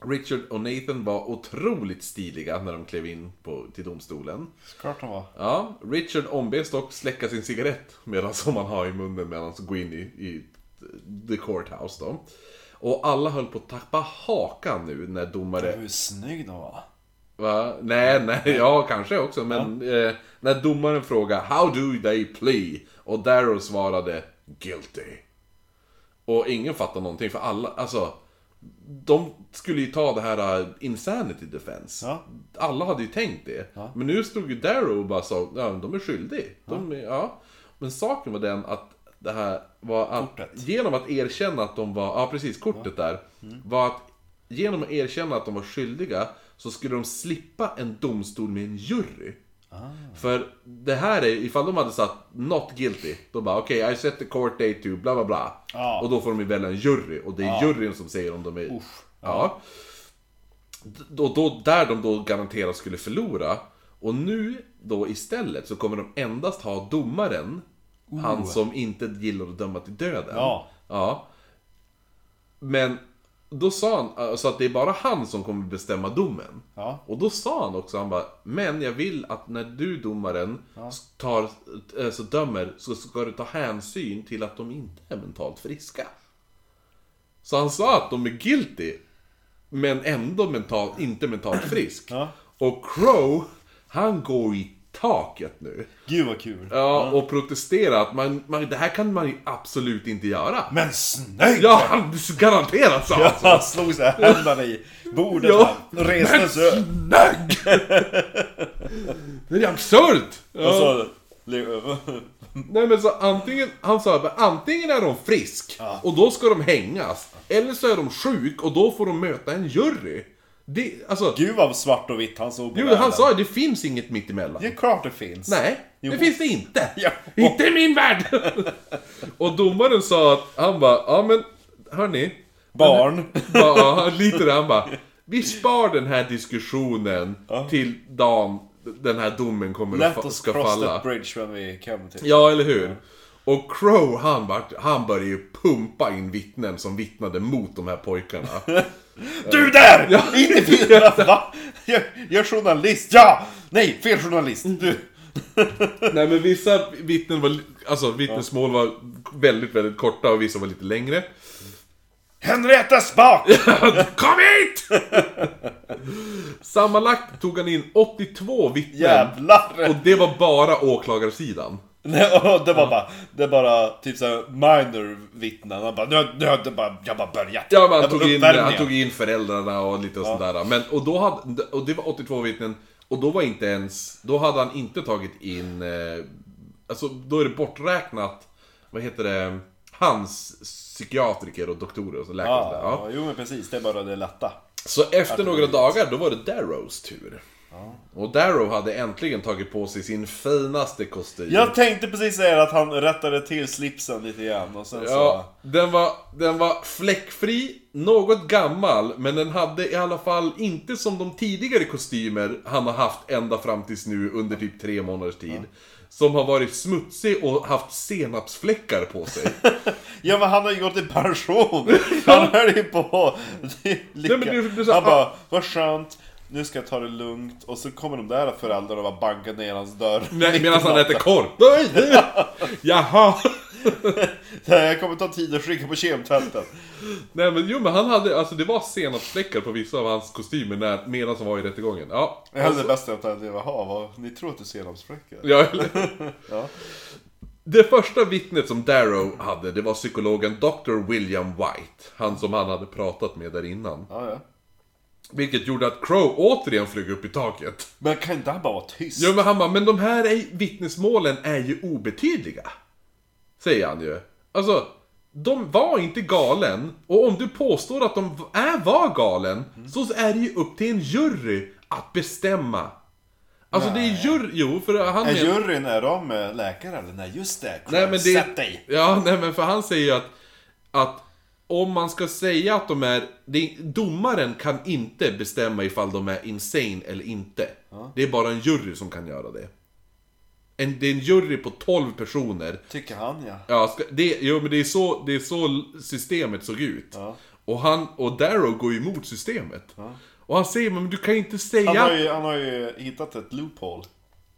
Richard och Nathan var otroligt stiliga när de klev in på, till domstolen. Klart han var. Ja, Richard ombeds dock släcka sin cigarett medan som han har i munnen medan han går in i, i the courthouse då. Och alla höll på att tappa hakan nu när domare... Hur snygg de var. Va? Nej, nej, ja kanske också men eh, när domaren frågade How do they plea? Och Darrow svarade Guilty. Och ingen fattade någonting för alla, alltså de skulle ju ta det här uh, insanity defense. Ja. Alla hade ju tänkt det. Men nu stod ju Darrow och bara sa, ja de är skyldiga. De är, ja. Men saken var den att det här var att Kortet. genom att erkänna att de var, ja precis, kortet där. Var att genom att erkänna att de var skyldiga så skulle de slippa en domstol med en jury. För det här är, ifall de hade satt not guilty, då bara okej, I set the court date to bla bla bla. Ja. Och då får de ju välja en jury, och det är juryn som säger om de är... Uff. Ja. Då, då, där de då garanterat skulle förlora. Och nu då istället så kommer de endast ha domaren, han som inte gillar att döma till döden. Ja. Ja. Men då sa han alltså att det är bara han som kommer bestämma domen. Ja. Och då sa han också, han bara, men jag vill att när du domaren tar, alltså dömer, så ska du ta hänsyn till att de inte är mentalt friska. Så han sa att de är guilty, men ändå mental, inte mentalt frisk. Ja. Och Crow, han går i taket nu. Gud vad kul. Ja, och protesterar att man, man, det här kan man ju absolut inte göra. Men snyggt! Ja, han garanterat sa han så. Han slog sig händerna i bordet Ja. och reste sig upp. Snygg! Det är absurt! Ja. så... Nej men så antingen, han sa att antingen är de frisk och då ska de hängas. Eller så är de sjuk och då får de möta en jury. Det, alltså, Gud vad svart och vitt han såg på jo, världen. han sa ju det finns inget mittemellan. Det är klart det finns. Nej, Jo. det finns det inte. Ja. Inte i min värld! och domaren sa att, han bara, ja men, hörni. Barn. Ja, ja, lite där, han bara, vi spar den här diskussionen till dagen den här domen kommer Let att fa- us ska cross falla. that bridge when we come to Ja, eller hur? Och Crow, han, han började ju pumpa in vittnen som vittnade mot de här pojkarna. Du där! Inte fyra! Va? Jag, jag är journalist, ja! Nej, fel journalist. Du. Nej men vissa vittnen var, alltså vittnesmål var väldigt, väldigt korta och vissa var lite längre. Henrietta Spak! Kom hit! Sammanlagt tog han in 82 vittnen. Jävlar! Och det var bara åklagarsidan. Det var bara, det bara typ såhär minor vittnen. Han bara, nu, nu har det bara, jag bara börjat. Ja, men han tog, in, han tog in föräldrarna och lite och sådär. Men, och, då hade, och det var 82 vittnen. Och då var inte ens, då hade han inte tagit in, eh, alltså då är det borträknat, vad heter det, hans psykiatriker och doktorer och så läkare och sådär. Ja, Ja. jo men precis, det är bara det lätta. Så efter några dagar, då var det Darrows tur. Och Darrow hade äntligen tagit på sig sin finaste kostym. Jag tänkte precis säga att han rättade till slipsen lite grann och sen Ja, den var, den var fläckfri, något gammal, men den hade i alla fall inte som de tidigare kostymer han har haft ända fram tills nu under typ tre månaders tid. Som har varit smutsig och haft senapsfläckar på sig. så... Ja men han har ju gått i pension! Han höll ju på... Det är lika... Nej, men det är så- han bara, vad skönt. Nu ska jag ta det lugnt. Och så kommer de där föräldrarna och bara bankar ner hans dörr. Nej, medan han äter korv. Nej, Jaha! Jag kommer ta tid att skicka på kemtvätten. Nej men jo men han hade, alltså det var senapsfläckar på vissa av hans kostymer när, medan han var i rättegången. Ja. Jag hade det bästa alternativet, jaha, vad, ni tror att det är senapsfläckar? Ja, eller? Ja. Det första vittnet som Darrow hade, det var psykologen Dr. William White. Han som han hade pratat med där innan. Ja, ja. Vilket gjorde att Crow återigen flög upp i taket. Men kan inte han bara vara tyst? Ja men han bara, men de här är, vittnesmålen är ju obetydliga. Säger han ju. Alltså, de var inte galen. Och om du påstår att de är, var galen, så är det ju upp till en jury att bestämma. Alltså det är jury, jo för han Är men- juryn, är de eh, läkare eller? Nej just det, Nej men det... sätt dig! Ja, nej men för han säger ju att, att om man ska säga att de är... Det, domaren kan inte bestämma ifall de är insane eller inte. Det är bara en jury som kan göra det. En, det är en jury på 12 personer. Tycker han ja. Ja, ska, det, jo, men det är, så, det är så systemet såg ut. Ja. Och, han, och Darrow går ju emot systemet. Och han säger, men du kan inte säga... Han har, ju, han har ju hittat ett loophole.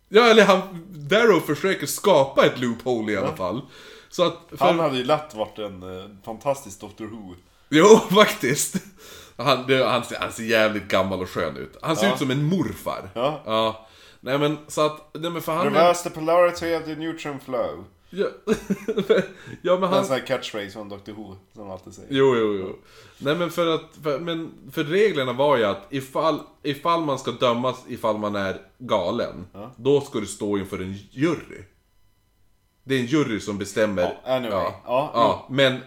Ja, eller han... Darrow försöker skapa ett loophole i alla fall. Så att... För, Han hade ju lätt varit en eh, fantastisk Doctor Who. Jo, faktiskt. Han, det, han, ser, han ser jävligt gammal och skön ut. Han ser Ja. ut som en morfar. Ja. Ja. Nej men så att, nej men för han... Reverse the polarity of the neutron flow. Ja, ja men Det är en han... sån här catchphrase från Doctor Who, som de alltid säger. Jo, jo, jo. Nej men för att, för, men för reglerna var ju att ifall, ifall man ska dömas ifall man är galen, då ska du stå inför en jury. Det är en jury som bestämmer. Ja, anyway. Ja, Ja, ja, men,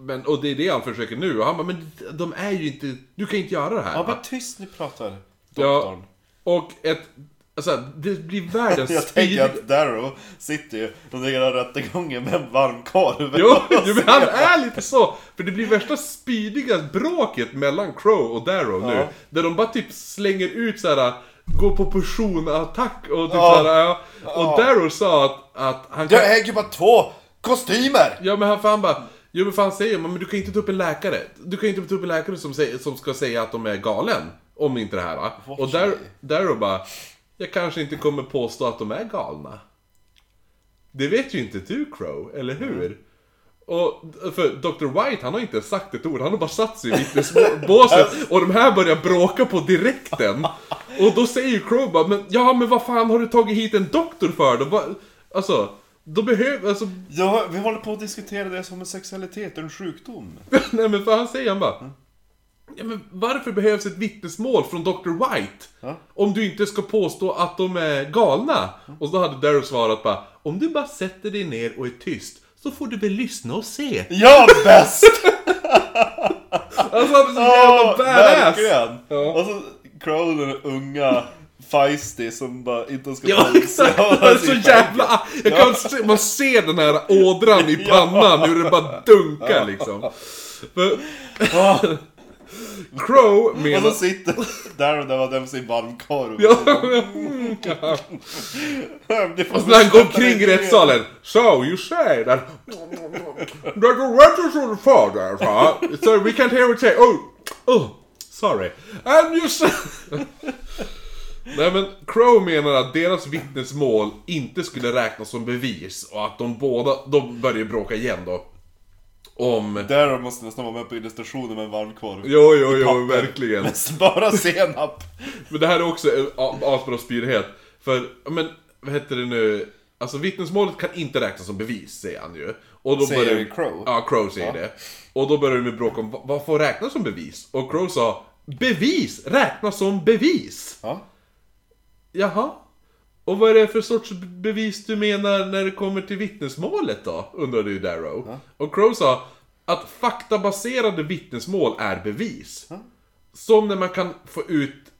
men, och det är det han försöker nu. Och han bara, men de är ju inte, du kan inte göra det här. Ja, var tyst ni pratar, Ja, doktorn. och ett, alltså det blir världens Jag tänker att Darrow sitter ju under hela rättegången med en varm korv. Jo, jo, men han är lite så! För det blir värsta spydiga bråket mellan Crow och Darrow nu. Ja. Där de bara typ slänger ut så här. Går på personattack och typ Ja. så här, ja. Och Ja. Darrow sa att, att han kan... Jag äger bara två kostymer! Ja men han, för han bara... Jo men fan säger man, men du kan inte ta upp en läkare. Du kan inte ta upp en läkare som, säger, som ska säga att de är galen. Om inte det här va? Och där då bara, jag kanske inte kommer påstå att de är galna. Det vet ju inte du Crow, eller hur? Och för Dr. White, han har inte sagt ett ord, han har bara satt sig i vittnesbåset och de här börjar bråka på direkten. Och då säger ju Crow bara, men ja men vad fan har du tagit hit en doktor för då? Va- Alltså, då behöver, alltså, Ja, vi håller på att diskutera det som en sexualitet, en sjukdom. nej men för han säger han bara, ja men varför behövs ett vittnesmål från Dr. White? Ja. Om du inte ska påstå att de är galna? Och så hade Daryl svarat bara, om du bara sätter dig ner och är tyst, så får du väl lyssna och se. Ja, bäst! Alltså han är så jävla Ja, badass! verkligen! Ja. Och så Crow, den unga feisty som bara inte ska Ja exakt! Ja, är så jävla... Jag kan se, man ser den här ådran i pannan, hur det bara dunkar liksom. Ja. Crow Och så menar... sitter där och där var den sin varmkorv. Ja, Det får och så han går omkring i rättssalen. So you say that... That the letters of the father? So we can't hear what say. Oh, oh, sorry. And you say... Nej men Crow menar att deras vittnesmål inte skulle räknas som bevis och att de båda, de börjar bråka igen då. Om... Där måste nästan vara med på illustrationen med en varmkorv. Jo, jo, jo, verkligen. Bara senap. Men det här är också asbra spyrighet. För, ja, men vad heter det nu? Alltså vittnesmålet kan inte räknas som bevis, säger han ju. Och då Säger börjar- Crow? Ja, Crow säger det. Och då börjar de med bråk om vad- vad får räknas som bevis? Och Crow sa Bevis räknas som bevis! Ja. Jaha? Och vad är det för sorts bevis du menar när det kommer till vittnesmålet då? Undrade ju Darrow. Och Crow sa att faktabaserade vittnesmål är bevis. Som när man kan få ut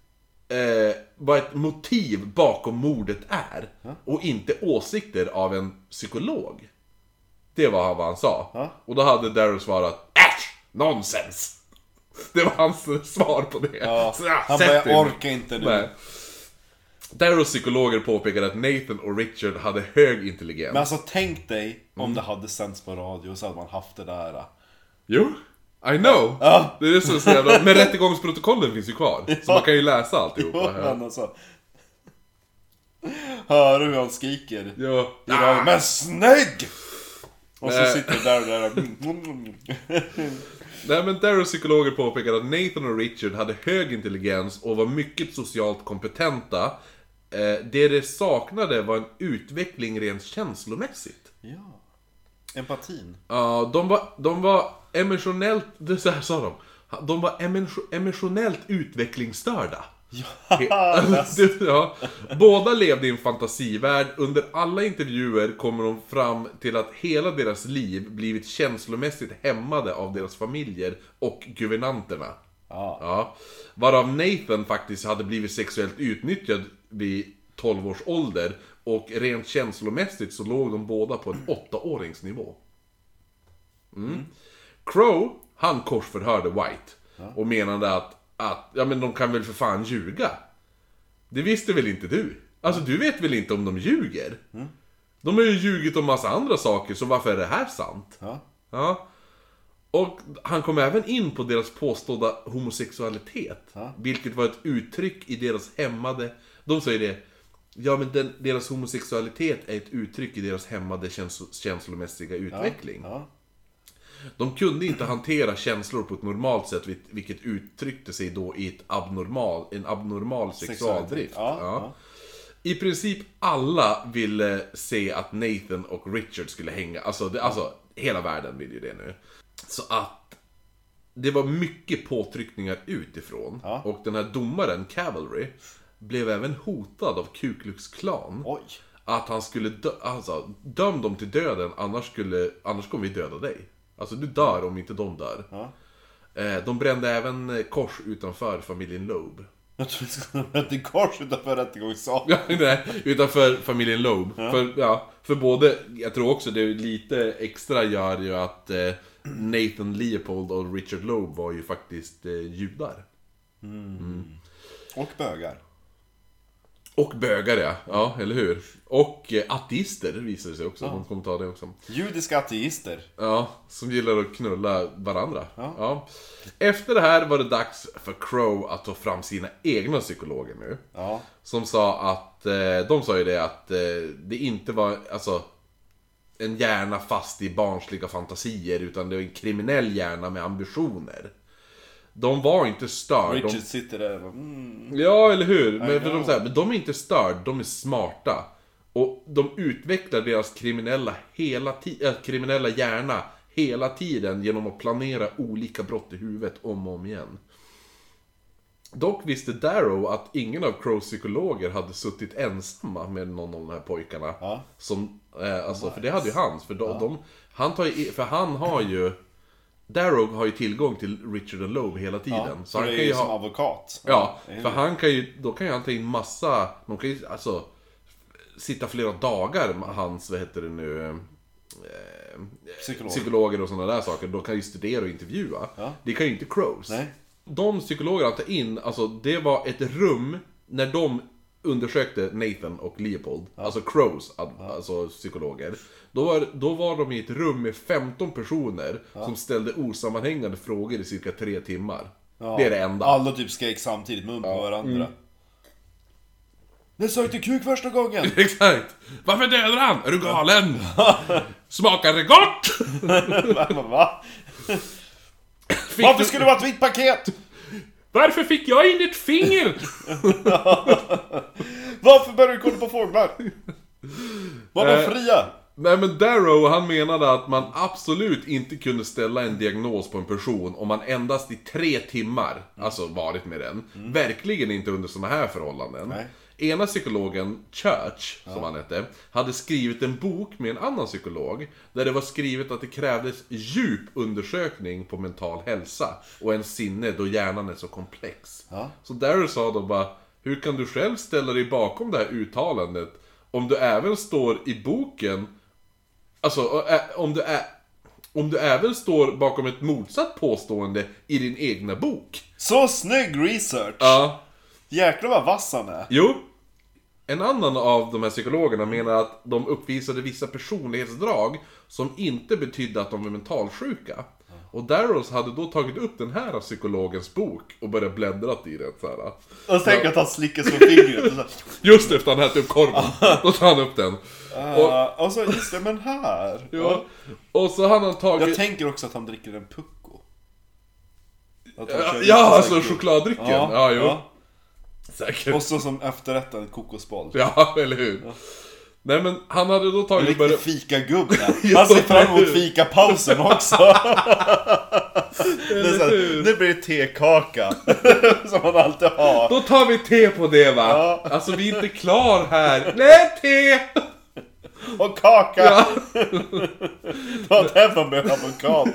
eh, vad ett motiv bakom mordet är. Och inte åsikter av en psykolog. Det var vad han sa. Ja. Och då hade Darrow svarat Äsch! Nonsens! Det var hans svar på det. Ja. Så, ja, Han bara, jag orkar inte nu. Nej. Darrows psykologer påpekade att Nathan och Richard hade hög intelligens. Men alltså tänk dig om Mm. det hade sänts på radio så hade man haft det där. Jo, I know! Ja. Det är så så jävla... Men rättegångsprotokollen finns ju kvar. Så man kan ju läsa alltihopa. Jo, Ja. men alltså. Hör du hur han skriker? Ja. Radion, Men snygg! Och så sitter där och där. Nej men Darrows psykologer påpekade att Nathan och Richard hade hög intelligens och var mycket socialt kompetenta. Eh, det de saknade var en utveckling rent känslomässigt. Ja. Empatin. Ja, de var, de var emotionellt, det så här sa de. De var emotion- emotionellt utvecklingsstörda. Ja. Båda levde i en fantasivärld. Under alla intervjuer kommer de fram till att hela deras liv blivit känslomässigt hämmade av deras familjer och guvernanterna. Ja. Ja. Varav Nathan faktiskt hade blivit sexuellt utnyttjad vid 12 års ålder. Och rent känslomässigt så låg de båda på en 8-åringsnivå. Mm. Crow, han korsförhörde White. Och menade att, att, ja men de kan väl för fan ljuga? Det visste väl inte du? Alltså du vet väl inte om de ljuger? De har ju ljugit om massa andra saker, så varför är det här sant? Ja. Ja. Och han kom även in på deras påstådda homosexualitet. Ja. Vilket var ett uttryck i deras hämmade... De säger det. Ja men den, deras homosexualitet är ett uttryck i deras hämmade käns- känslomässiga utveckling. Ja. De kunde inte hantera känslor på ett normalt sätt, vil- vilket uttryckte sig då i ett abnormal, en abnormal sexualdrift. Ja, ja. I princip alla ville se att Nathan och Richard skulle hänga. Alltså, det, alltså hela världen vill ju det nu. Så att det var mycket påtryckningar utifrån. Ja. Och den här domaren, Cavalry, blev även hotad av Ku Klux Klan. Oj. Att han skulle dö, alltså, döm dem till döden, annars, skulle, annars kommer vi döda dig. Alltså du dör om inte de dör. Ja. Eh, de brände även kors utanför familjen Loeb. Jag skulle ha ett kors utanför rättegångssalen. Ja, nej, utanför familjen Loeb. För, ja, för både, jag tror också det är lite extra gör ju att eh, Nathan Leopold och Richard Loeb var ju faktiskt eh, judar. Och bögar. Och bögar ja, ja eller hur? Och eh, ateister visar det sig också, man kommer ta det också. Judiska ateister. Ja, som gillar att knulla varandra. Ja. Efter det här var det dags för Crow att ta fram sina egna psykologer nu. Ja. Som sa att, eh, de sa ju det att eh, det inte var, alltså en hjärna fast i barnsliga fantasier utan det var en kriminell hjärna med ambitioner. De var inte störd. Richard De, sitter där och bara, mm. ja, eller hur? Men, för de, så här, men de är inte störd, de är smarta. Och de utvecklar deras kriminella, hela ti- äh, kriminella hjärna hela tiden genom att planera olika brott i huvudet om och om igen. Dock visste Darrow att ingen av Crows psykologer hade suttit ensamma med någon av de här pojkarna. Ja. Som, eh, alltså, för det hade ju hans. För, de, de, han tar ju, för han har ju... Darrow har ju tillgång till Richard och Loeb hela tiden. Ja, så han kan ju som ha... advokat. Ja, för han kan ju, då kan ju han ta in massa, de kan ju alltså sitta flera dagar med hans, vad heter det nu, eh, Psykolog. psykologer och sådana där saker. De kan ju studera och intervjua. Ja. Det kan ju inte Crows. Nej. De psykologer han tar in, alltså det var ett rum när de undersökte Nathan och Leopold, alltså Crows, alltså psykologer. Då var, då var de i ett rum med 15 personer som ställde osammanhängande frågor i cirka tre timmar. Ja. Det är det enda. Alla typ skrek samtidigt, mun på varandra. Mm. Det sökte kuk första gången! Exakt! Varför dödar han? Är du galen? Smakar det gott? Va? Varför du- skulle det vara ett vitt paket? Varför fick jag in ett finger? Varför började du kolla på fåglar? Var de Eh. fria? Nej men Darrow han menade att man absolut inte kunde ställa en diagnos på en person om man endast i tre timmar, alltså varit med den. Verkligen inte under såna här förhållanden. Nej. Ena psykologen, Church, som han hette, hade skrivit en bok med en annan psykolog. Där det var skrivet att det krävdes djup undersökning på mental hälsa och en sinne då hjärnan är så komplex. Ja. Så Darrow sa då bara, hur kan du själv ställa dig bakom det här uttalandet om du även står i boken Alltså, ä- om du, är, om du även står bakom ett motsatt påstående i din egna bok. Så snygg research! Ja. Jäklar vad vass han är. Jo. En annan av de här psykologerna menar att de uppvisade vissa personlighetsdrag som inte betydde att de var mentalsjuka. Och Darrows hade då tagit upp den här psykologens bok och börjat bläddra i den så här. Och så tänker jag att han slickar sig på fingret. och så- Just efter han ätit upp korven. Då tar han upp den. Ah, Och så, just det, men här. Ja. Och så han tagit... Jag tänker också att han dricker en pucko. Ja, ja, alltså chokladdrycken. Ja, jo. ja. Säkert. Och så som efterrätt en kokosboll. Ja, eller hur? Nej men han hade då En tagit och riktig fikagubbe. Han ser fram emot fikapausen också. Här, nu blir det tekaka. Som man alltid har. Då tar vi te på det va? Ja. Alltså vi är inte klar här. Nej, te! Och kaka! Ja. Det var därför man behöver advokat.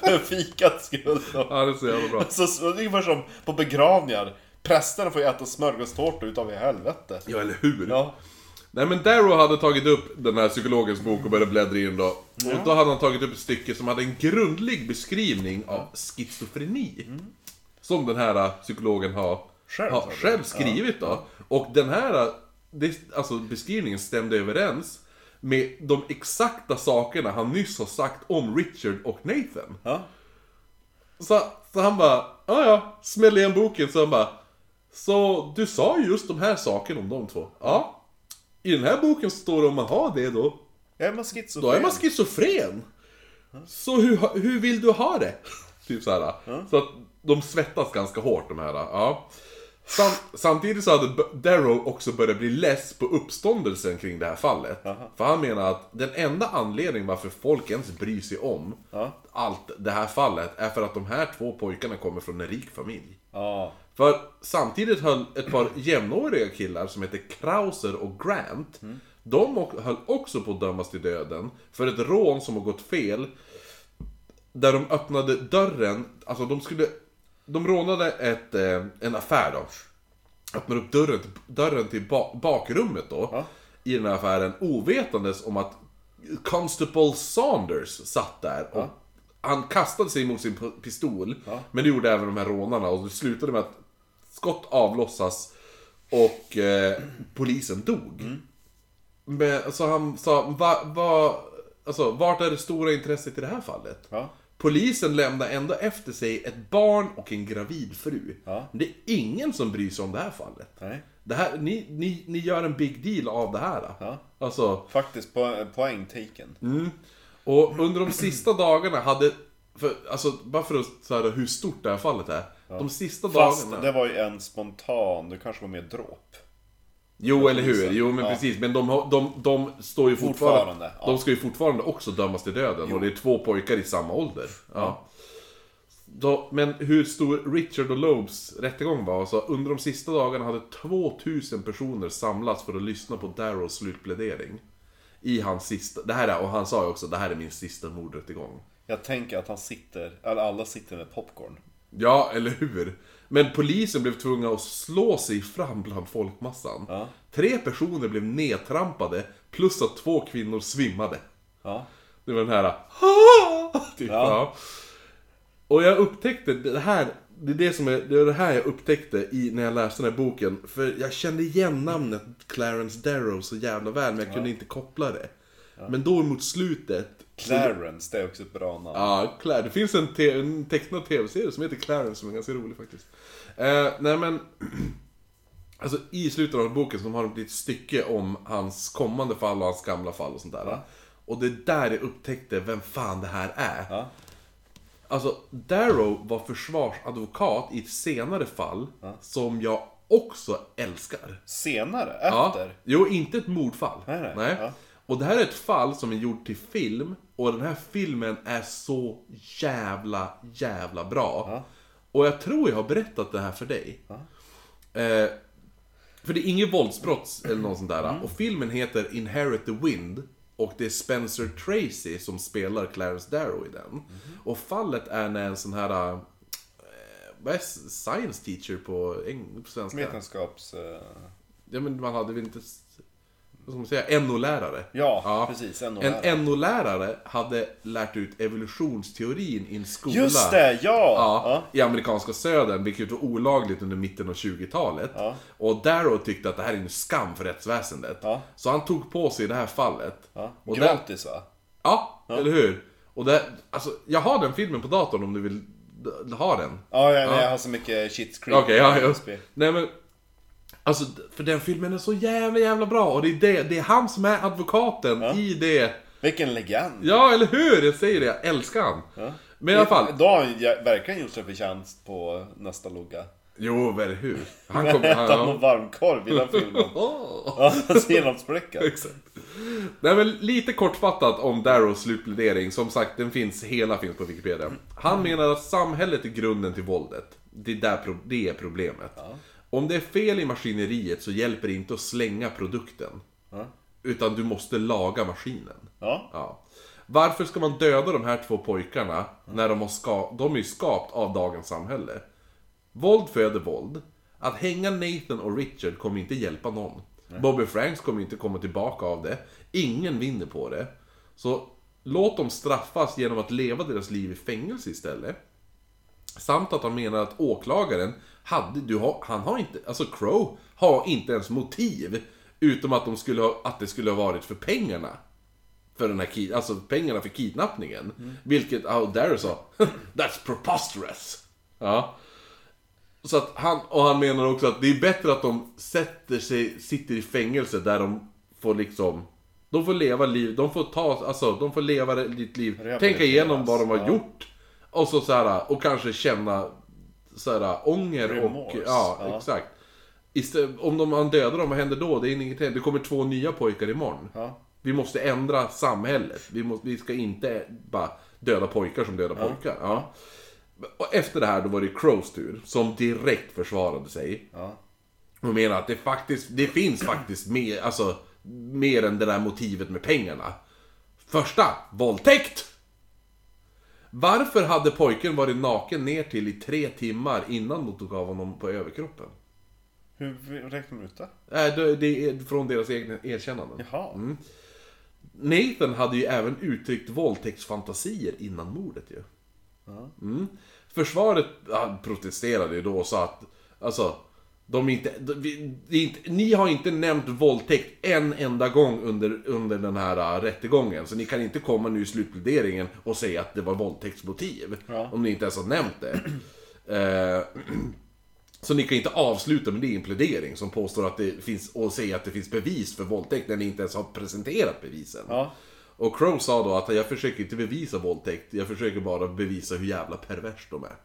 För fikats skull. ja, det är så jävla bra. Så, det är ungefär som på begravningar. Prästerna får ju äta smörgåstårta utav i helvete. Ja, eller hur? Ja. Nej men Darrow hade tagit upp den här psykologens bok och börjat bläddra in då. Och då hade han tagit upp ett stycke som hade en grundlig beskrivning av schizofreni. Som den här äh, psykologen har Själv, har själv skrivit då. Och den här äh, det, alltså beskrivningen stämde överens med de exakta sakerna han nyss har sagt om Richard och Nathan. Ja. Så, så han bara, ja ja, smäll igen boken. Så han bara, så du sa ju just de här sakerna om de två. Ja. I den här boken står det om man har det då, Är man schizofren? då är man schizofren. Så hur, hur vill du ha det? Typ så här. Så att de svettas ganska hårt de här. Ja. Sam, samtidigt så hade Darrow också börjat bli less på uppståndelsen kring det här fallet. För han menar att den enda anledningen varför folk ens bryr sig om Ja. allt det här fallet är för att de här två pojkarna kommer från en rik familj. Ja. För samtidigt höll ett par jämnåriga killar som heter Krauser och Grant, de o- höll också på att dömas till döden för ett rån som har gått fel. Där de öppnade dörren, alltså de skulle... De rånade ett, eh, en affär då. Öppnade upp dörren, dörren till ba, bakrummet då. Ja. I den här affären, ovetandes om att Constable Saunders satt där. Och Han kastade sig mot sin pistol. Men det gjorde även de här rånarna och det slutade med att skott avlossas. Och eh, polisen dog. Men, så han sa, va, va, alltså, vart är det stora intresset i det här fallet? Ja. Polisen lämnar ändå efter sig ett barn och en gravid fru. Ja. Det är ingen som bryr sig om det här fallet. Nej. Det här, ni, ni, ni gör en big deal av det här. Ja. Alltså, Faktiskt po poäng taken. Och under de sista dagarna hade, för, alltså bara för att säga hur stort det här fallet är. De sista Fast dagarna... det var ju en spontan, det kanske var mer dråp. Jo, eller hur? Jo, men Ja. precis. Men de, de, de står ju fortfarande... Fortfarande, ja. De ska ju fortfarande också dömas till döden. Och det är två pojkar i samma ålder. Ja. Då, men hur stor Richard och Lobes rättegång var, så under de sista dagarna hade 2000 personer samlats för att lyssna på Darrows slutplädering. I hans sista... Det här är, och han sa ju också, det här är min sista mordrättegång. Jag tänker att han sitter, eller alla sitter med popcorn. Ja, eller hur? Men polisen blev tvungna att slå sig fram bland folkmassan. Ja. Tre personer blev nedtrampade, plus att två kvinnor svimmade. Ja. Det var den här... Typ, Ja. ja. Och jag upptäckte det här, det är det som är, det är det här jag upptäckte i, när jag läste den här boken. För jag kände igen namnet Clarence Darrow så jävla väl, men jag kunde inte koppla det. Men då mot slutet... Clarence, det är också ett bra namn. Ja, Claire. Det finns en, te- en tecknad tv-serie som heter Clarence som är ganska rolig faktiskt. Eh, nej men... Alltså i slutet av boken som har ett litet stycke om hans kommande fall och hans gamla fall och sånt där. Och det är där jag upptäckte vem fan det här är. Ja. Alltså, Darrow var försvarsadvokat i ett senare fall som jag också älskar. Senare? Ja. Efter? Jo, inte ett mordfall. Nej, nej. Ja. Och det här är ett fall som är gjort till film. Och den här filmen är så jävla, jävla bra. Ja. Och jag tror jag har berättat det här för dig. Eh, för det är inget våldsbrott eller något sånt där. Mm. Och filmen heter Inherit the Wind. Och det är Spencer Tracy som spelar Clarence Darrow i den. Mm. Och fallet är när en sån här... Eh, vad är science teacher på, på svenska? Vetenskaps... eh, Ja men man hade väl inte... Vad ska man säga? NO-lärare. Ja, precis, NO-lärare. En NO-lärare hade lärt ut evolutionsteorin i en skola. Just det, ja! Ja, i amerikanska södern, vilket var olagligt under mitten av 20-talet. Ja. Och Darrow tyckte att det här är en skam för rättsväsendet. Ja. Så han tog på sig det här fallet. ja. Och där- Gratis va? Ja, eller hur? Och det, alltså, jag har den filmen på datorn om du vill ha den. Ja, jag, jag har så mycket shit creep. Okej, ja, ja. Spel. Nej men... Alltså, för den filmen är så jävla, jävla bra. Och det är, det, det är han som är advokaten i det. Vilken legend! Ja, eller hur? Jag säger det, jag älskar han. Men i alla fall. Då har han verkligen gjort sig förtjänst på nästa logga. Jo, eller hur? Han kommer... äta någon varmkorv i den filmen. Ja, senapsbricka. Exakt. Nej men lite kortfattat om Darrows slutplädering. Som sagt, den finns, hela finns på Wikipedia. Han menar att samhället är grunden till våldet. Det är, där, det är problemet. Om det är fel i maskineriet så hjälper det inte att slänga produkten. Ja. Utan du måste laga maskinen. Ja. Ja. Varför ska man döda de här två pojkarna när de, har ska- de är skapt av dagens samhälle? Våld föder våld. Att hänga Nathan och Richard kommer inte hjälpa någon. Bobby Franks kommer inte komma tillbaka av det. Ingen vinner på det. Så låt dem straffas genom att leva deras liv i fängelse istället. Samt att han menar att åklagaren hade, du har, han har inte, alltså Crow har inte ens motiv. Utom att, de skulle ha, att det skulle ha varit för pengarna. För den här alltså pengarna för kidnappningen. Vilket, ja, och Darrow sa, That's preposterous. Ja. Så att han, och han menar också att det är bättre att de sätter sig, sitter i fängelse där de får liksom de får leva liv, de får ta, alltså de får leva ditt liv, tänka igenom vad de har ja. gjort. Och så, så här, och kanske känna så här, ånger Remorse, och, ja, ja. exakt. Istället, om de, man dödar dem, vad händer då? Det är ingenting, det kommer två nya pojkar imorgon. Ja. Vi måste ändra samhället. Vi, måste, vi ska inte bara döda pojkar som dödar pojkar. Ja. Och efter det här då var det Crows tur, som direkt försvarade sig. Ja. Och menar att det faktiskt, det finns faktiskt mer, alltså, mer än det där motivet med pengarna. Första, våldtäkt! Varför hade pojken varit naken ner till i tre timmar innan de tog av honom på överkroppen? Hur räknar man ut det? Äh, det, det är från deras egna erkännanden. Jaha. Nathan hade ju även uttryckt våldtäktsfantasier innan mordet ju. Mm. Försvaret ja, protesterade ju då och sa att, alltså, De inte, de, är inte, ni har inte nämnt våldtäkt en enda gång under, under den här uh, rättegången. Så ni kan inte komma nu i slutpläderingen och säga att det var våldtäktsmotiv. Ja. Om ni inte ens har nämnt det. Eh, så ni kan inte avsluta med det i en plädering som påstår att det finns, och säga att det finns bevis för våldtäkt när ni inte ens har presenterat bevisen. Ja. Och Crow sa då att jag försöker inte bevisa våldtäkt, jag försöker bara bevisa hur jävla pervers de är.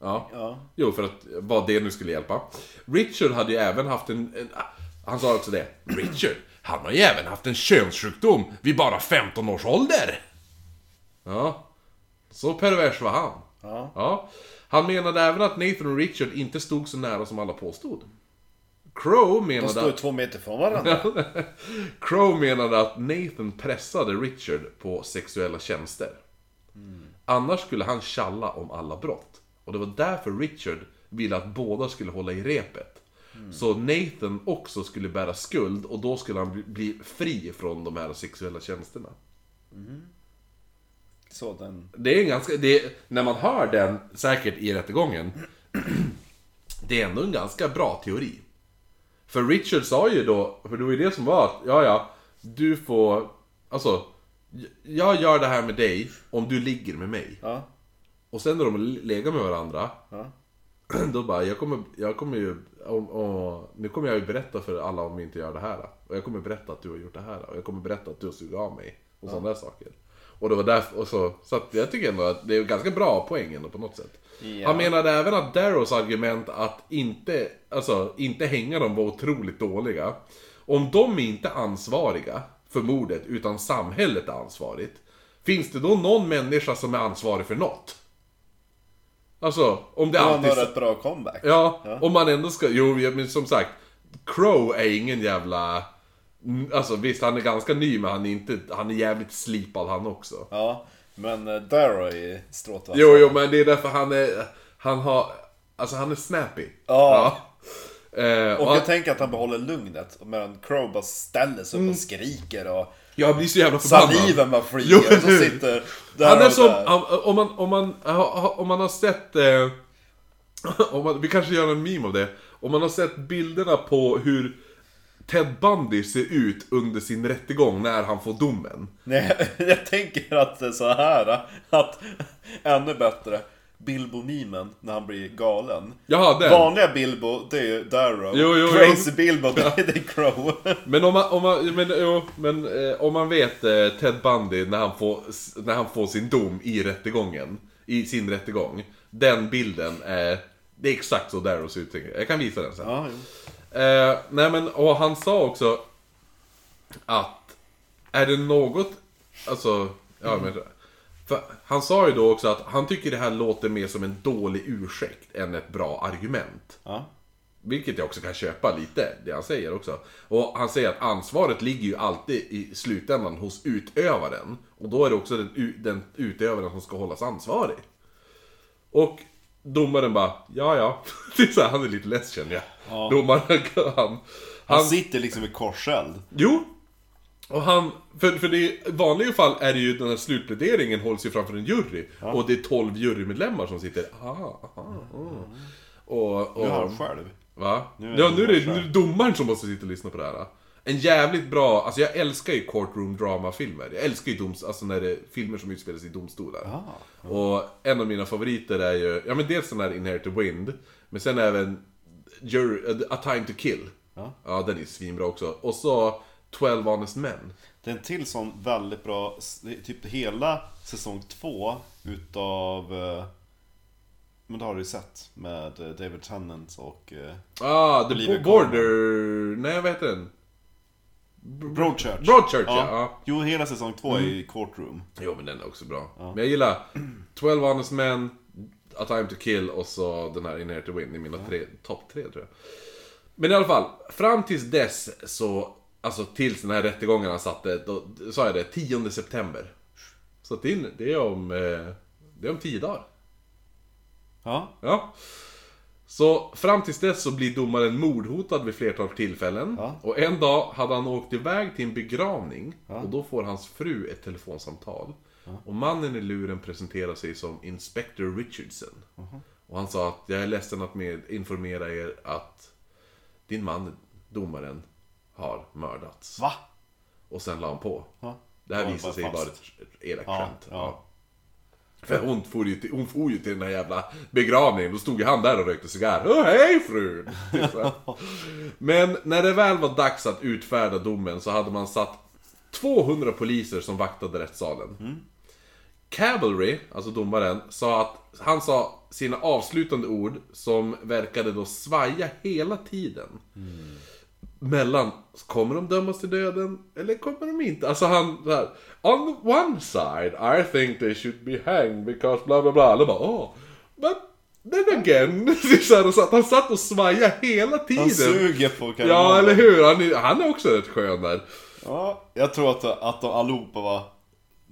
Ja. Ja. Jo, för att vad det nu skulle hjälpa. Richard hade ju även haft en, en... Han sa också det. Richard, han har ju även haft en könssjukdom vid bara 15 års ålder. Ja. Så pervers var han. Ja. Ja. Han menade även att Nathan och Richard inte stod så nära som alla påstod. Crow De menade står ju att... två meter från varandra. Crow menade att Nathan pressade Richard på sexuella tjänster. Annars skulle han tjalla om alla brott. Och det var därför Richard ville att båda skulle hålla i repet. Så Nathan också skulle bära skuld och då skulle han bli- fri från de här sexuella tjänsterna. Så den... Det är en ganska, det, när man hör den säkert i rättegången, det är ändå en ganska bra teori. För Richard sa ju då, för det var ju det som var att, ja ja, du får, alltså, jag gör det här med dig om du ligger med mig. Ja. Och sen när de legat med varandra, Ja. då bara, jag kommer, jag kommer ju, och, och, nu kommer jag ju berätta för alla om vi inte gör det här. Och jag kommer berätta att du har gjort det här. Och jag kommer berätta att du har sugit av mig. Och sådana där saker. Och det var därför, och så, så att jag tycker ändå att det är ganska bra poäng ändå på något sätt. Ja. Han menade även att Darrows argument att inte, alltså, inte hänga dem var otroligt dåliga. Om de är inte ansvariga för mordet, utan samhället är ansvarigt. Finns det då någon människa som är ansvarig för något? Alltså, om det var alltid... nog rätt bra comeback. Ja, om man ändå ska... Jo, men som sagt. Crow är ingen jävla... Mm, Alltså visst, han är ganska ny men han är inte... Han är jävligt slipad han också. Ja. Men uh, Darrow är stråtvass. Jo, jo, men det är därför han är... Han har... Alltså han är snappy. Ja. Ja. Eh, och Och han, jag tänker att han behåller lugnet. Medan Crow bara ställer sig upp Mm. och skriker och jag blir så jävla förbannad. saliven bara Jo, flyger. Och så sitter Han är som, om om man, om man, om man har sett, eh, om man, vi kanske gör en meme av det. Om man har sett bilderna på hur Ted Bundy ser ut under sin rättegång när han får domen. Nej, jag tänker att det är så här att ännu bättre Bilbo-memen när han blir galen. Jaha, den. Vanliga Bilbo, det är ju Darrow. Jo, jo, Crazy Bilbo, det är det är Crow. Men om man, om man, men, jo, men, eh, om man vet eh, Ted Bundy när han, får, när han får sin dom i rättegången, i sin rättegång. Den bilden är, det är exakt så Darrow ser ut. jag. Kan visa den sen. Ja, jo. Eh, nej men, och han sa också att är det något, alltså, ja men, för han sa ju då också att han tycker det här låter mer som en dålig ursäkt än ett bra argument. Ja. Vilket jag också kan köpa lite, det han säger också. Och han säger att ansvaret ligger ju alltid i slutändan hos utövaren. Och då är det också den, den utövaren som ska hållas ansvarig. Och domaren bara, ja ja. Det är så här, han är lite less känner jag. Ja. Domaren, han, Han han, sitter liksom i korseld. Jo! Och han, för, för det, i vanliga fall är det ju den här slutpläderingen hålls ju framför en jury. Och det är 12 jurymedlemmar som sitter, aha, aha, aha. Och, och, Nu har han själv. Va? Nu är ja, nu är det, nu är det domaren som måste sitta och lyssna på det här. En jävligt bra, alltså jag älskar ju courtroom drama-filmer. Jag älskar ju doms, alltså när det är filmer som utspelas i domstolar. Ah. Och en av mina favoriter är ju, ja men dels den här Inherited Wind, men sen även Jury, A Time To Kill. Ja. Ja, den är svinbra också. Och så 12 Honest Men. Det är en till sån väldigt bra, typ hela säsong två utav... eh, Men det har du ju sett med eh, David Tennant och eh, Ah, The Olivia Border... Nej, vad heter den? Broadchurch. Broadchurch, ja. ja. Mm. Jo, hela säsong två är ju Courtroom. Jo men den är också bra. Men jag gillar 12 Honest Men, A Time To Kill och så den här Inherited Wind i mina tre, topp tre tror jag. Men i alla fall, fram tills dess så, alltså tills den här rättegången han satte, då sa jag det, 10 september. Så det är, det är om, eh, det är om 10 dagar. Ja. Ja. Så fram tills dess så blir domaren mordhotad vid flertal tillfällen. Ja. Och en dag hade han åkt iväg till en begravning. Ja. Och då får hans fru ett telefonsamtal. Och mannen i luren presenterar sig som Inspector Richardson. Och han sa att jag är ledsen att med informera er att din man, domaren, har mördats. Va? Och sen la han på. Ja. Det här visade bara sig vara ett elakt Ja, skämt. ja. För hon for, ju till, hon for ju till den här jävla begravningen, då stod ju han där och rökte cigarr. Åh hej frun! Typ så här. Men när det väl var dags att utfärda domen så hade man satt 200 poliser som vaktade rättssalen. Cavalry, alltså domaren, sa att han sa sina avslutande ord som verkade då svaja hela tiden. Mellan, kommer de dömas till döden eller kommer de inte? Alltså han här, On the one side I think they should be hanged because bla bla bla. Alla bara oh, but then again. Så, så han satt och svajade hela tiden. Han suger på Ja, karameller. eller hur? Han är, han är också rätt skön där. Ja, jag tror att, att de allihopa var,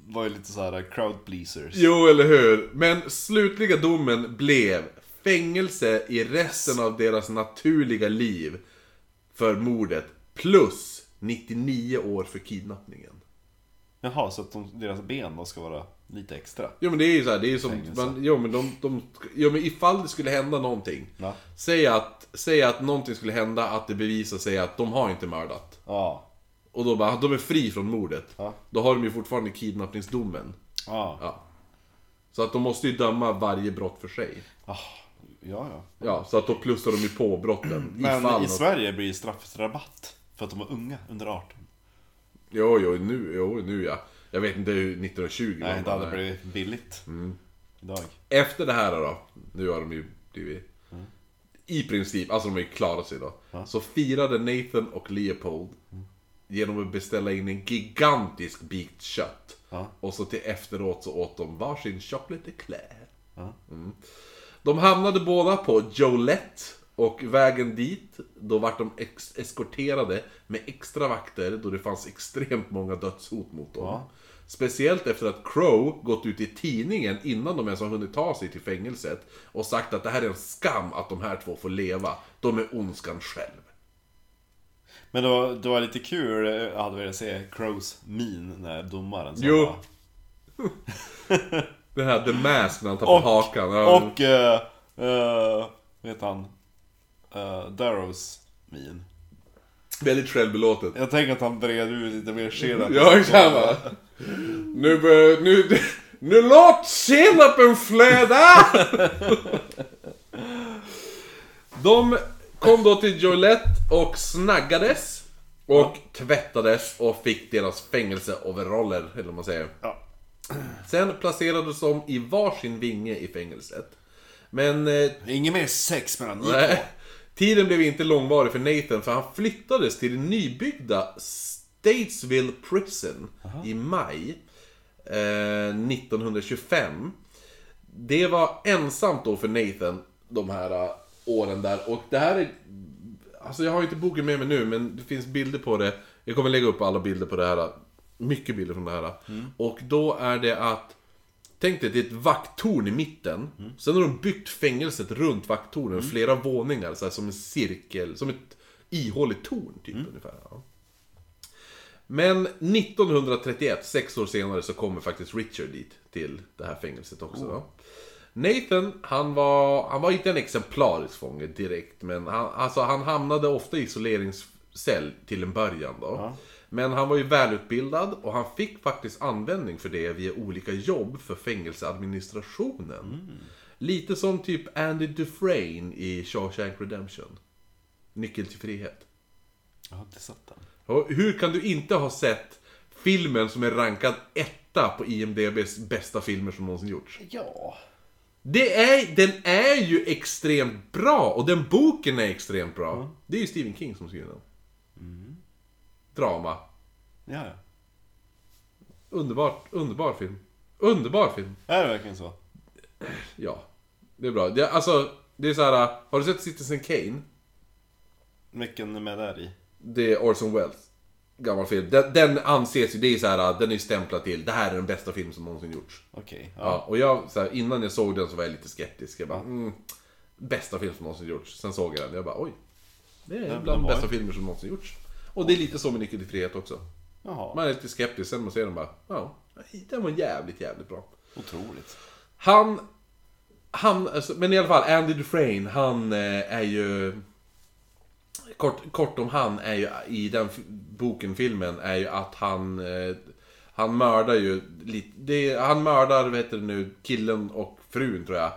var ju lite så här crowd pleasers. Jo, eller hur? Men slutliga domen blev fängelse i resten av deras naturliga liv för mordet. Plus 99 år för kidnappningen. Jaha, så att de, deras ben då ska vara lite extra? Jo men det är ju så här, det är ju som, Fängelse. man, jo men de, de, jo men ifall det skulle hända någonting. Ja. Säg att, säg att någonting skulle hända, att det bevisar sig att de har inte mördat. Ja. Och då bara, de är fri från mordet. Ja. Då har de ju fortfarande kidnappningsdomen. Ja. Ja. Så att de måste ju döma varje brott för sig. Ah, ja, ja. Ja, så att då plussar de ju på brotten. Men ifall i något- Sverige blir straffrabatt för att de var unga, under 18. Jo, jo, nu, jo, nu ja. Jag vet inte hur 1920 Nej, var, det hade blivit billigt. Idag. Efter det här då, nu har de ju blivit... I princip, alltså de har ju klarat sig då. Så firade Nathan och Leopold genom att beställa in en gigantisk bit kött. Ja. Och så till efteråt så åt de varsin chocolate eclair. Ja. Mm. De hamnade båda på Jolette och vägen dit, då vart de ex- eskorterade med extra vakter då det fanns extremt många dödshot mot dem. Ja. Speciellt efter att Crow gått ut i tidningen innan de ens har hunnit ta sig till fängelset och sagt att det här är en skam att de här två får leva. De är ondskan själv. Men det var, det var lite kul, jag hade velat se Crows min när domaren sa Jo. Den här The Mask när han tappar Och, hakan. Ja. och, uh, uh, vet han, uh, Darrows min. Väldigt självbelåtet. Jag tänker att han bred ut lite mer senap. Ja, exakt va? Nu, bör- nu, nu låt senapen flöda! De kom då till Jolette och snaggades. Och tvättades och fick deras fängelseoveraller, eller vad man säger. Ja. Sen placerades de i varsin vinge i fängelset. Men eh, Inget mer sex mellan ni Nej. Tiden blev inte långvarig för Nathan för han flyttades till det nybyggda Statesville Prison i maj eh, 1925. Det var ensamt då för Nathan de här eh, åren där och det här är... Alltså jag har inte boken med mig nu men det finns bilder på det. Jag kommer lägga upp alla bilder på det här. Mycket bilder från det här. Och då är det att Tänk dig, det är ett vakttorn i mitten. Sen har de byggt fängelset runt vakttornen, flera våningar, så här, som en cirkel, som ett ihåligt torn typ ungefär. Ja. Men 1931, sex år senare, så kommer faktiskt Richard dit, till det här fängelset också då. Nathan, han var, han var inte en exemplarisk fånge direkt, men han, alltså, han hamnade ofta i isoleringscell till en början då. Men han var ju välutbildad och han fick faktiskt användning för det via olika jobb för fängelseadministrationen. Lite som typ Andy Dufresne i Shawshank Redemption. Nyckel till frihet. Jag har inte sett den. Och hur kan du inte ha sett filmen som är rankad etta på IMDBs bästa filmer som någonsin gjorts? Ja. Det är, den är ju extremt bra och den boken är extremt bra. Det är ju Stephen King som skriver den. Drama. Ja, ja. Underbart, underbar film. Underbar film. Är det verkligen så? Ja, det är bra. Det, alltså, det är så här. har du sett Citizen Kane? Vilken är med där i? Det är Orson Welles. Gammal film. Den, den anses ju, det är så här, den är stämplad till, det här är den bästa film som någonsin gjorts. Okej. Ja, Ja. och jag, så här, innan jag såg den så var jag lite skeptisk. Jag bara, mm, bästa film som någonsin gjorts. Sen såg jag den, jag bara, oj. Det är bland de var bästa ju- filmer som någonsin gjorts. Och det är lite så med Nyckel till frihet också. Jaha. Man är lite skeptisk, sen man ser den bara, ja, den var jävligt, jävligt bra. Otroligt. Han han, alltså, men i alla fall, Andy Dufresne, han eh, är ju... Kort, kort om han är ju, i den boken, filmen, är ju att han... Eh, han mördar ju lite, det, han mördar, vad heter det nu, killen och frun tror jag.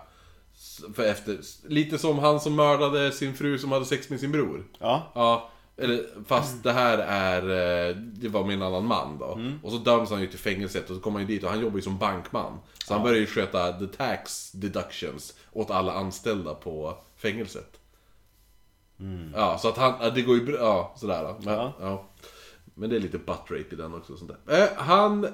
För efter, lite som han som mördade sin fru som hade sex med sin bror. Ja. Ja, eller, fast det här är, eh, det var med en annan man då. Och så döms han ju till fängelset och så kommer han ju dit och han jobbar ju som bankman. Så han börjar ju sköta the tax deductions åt alla anställda på fängelset. Ja, så att han, ja, det går ju bra, ja sådär. Men, Ja. ja. Men det är lite butt rape i den också. Sånt där. Eh, han,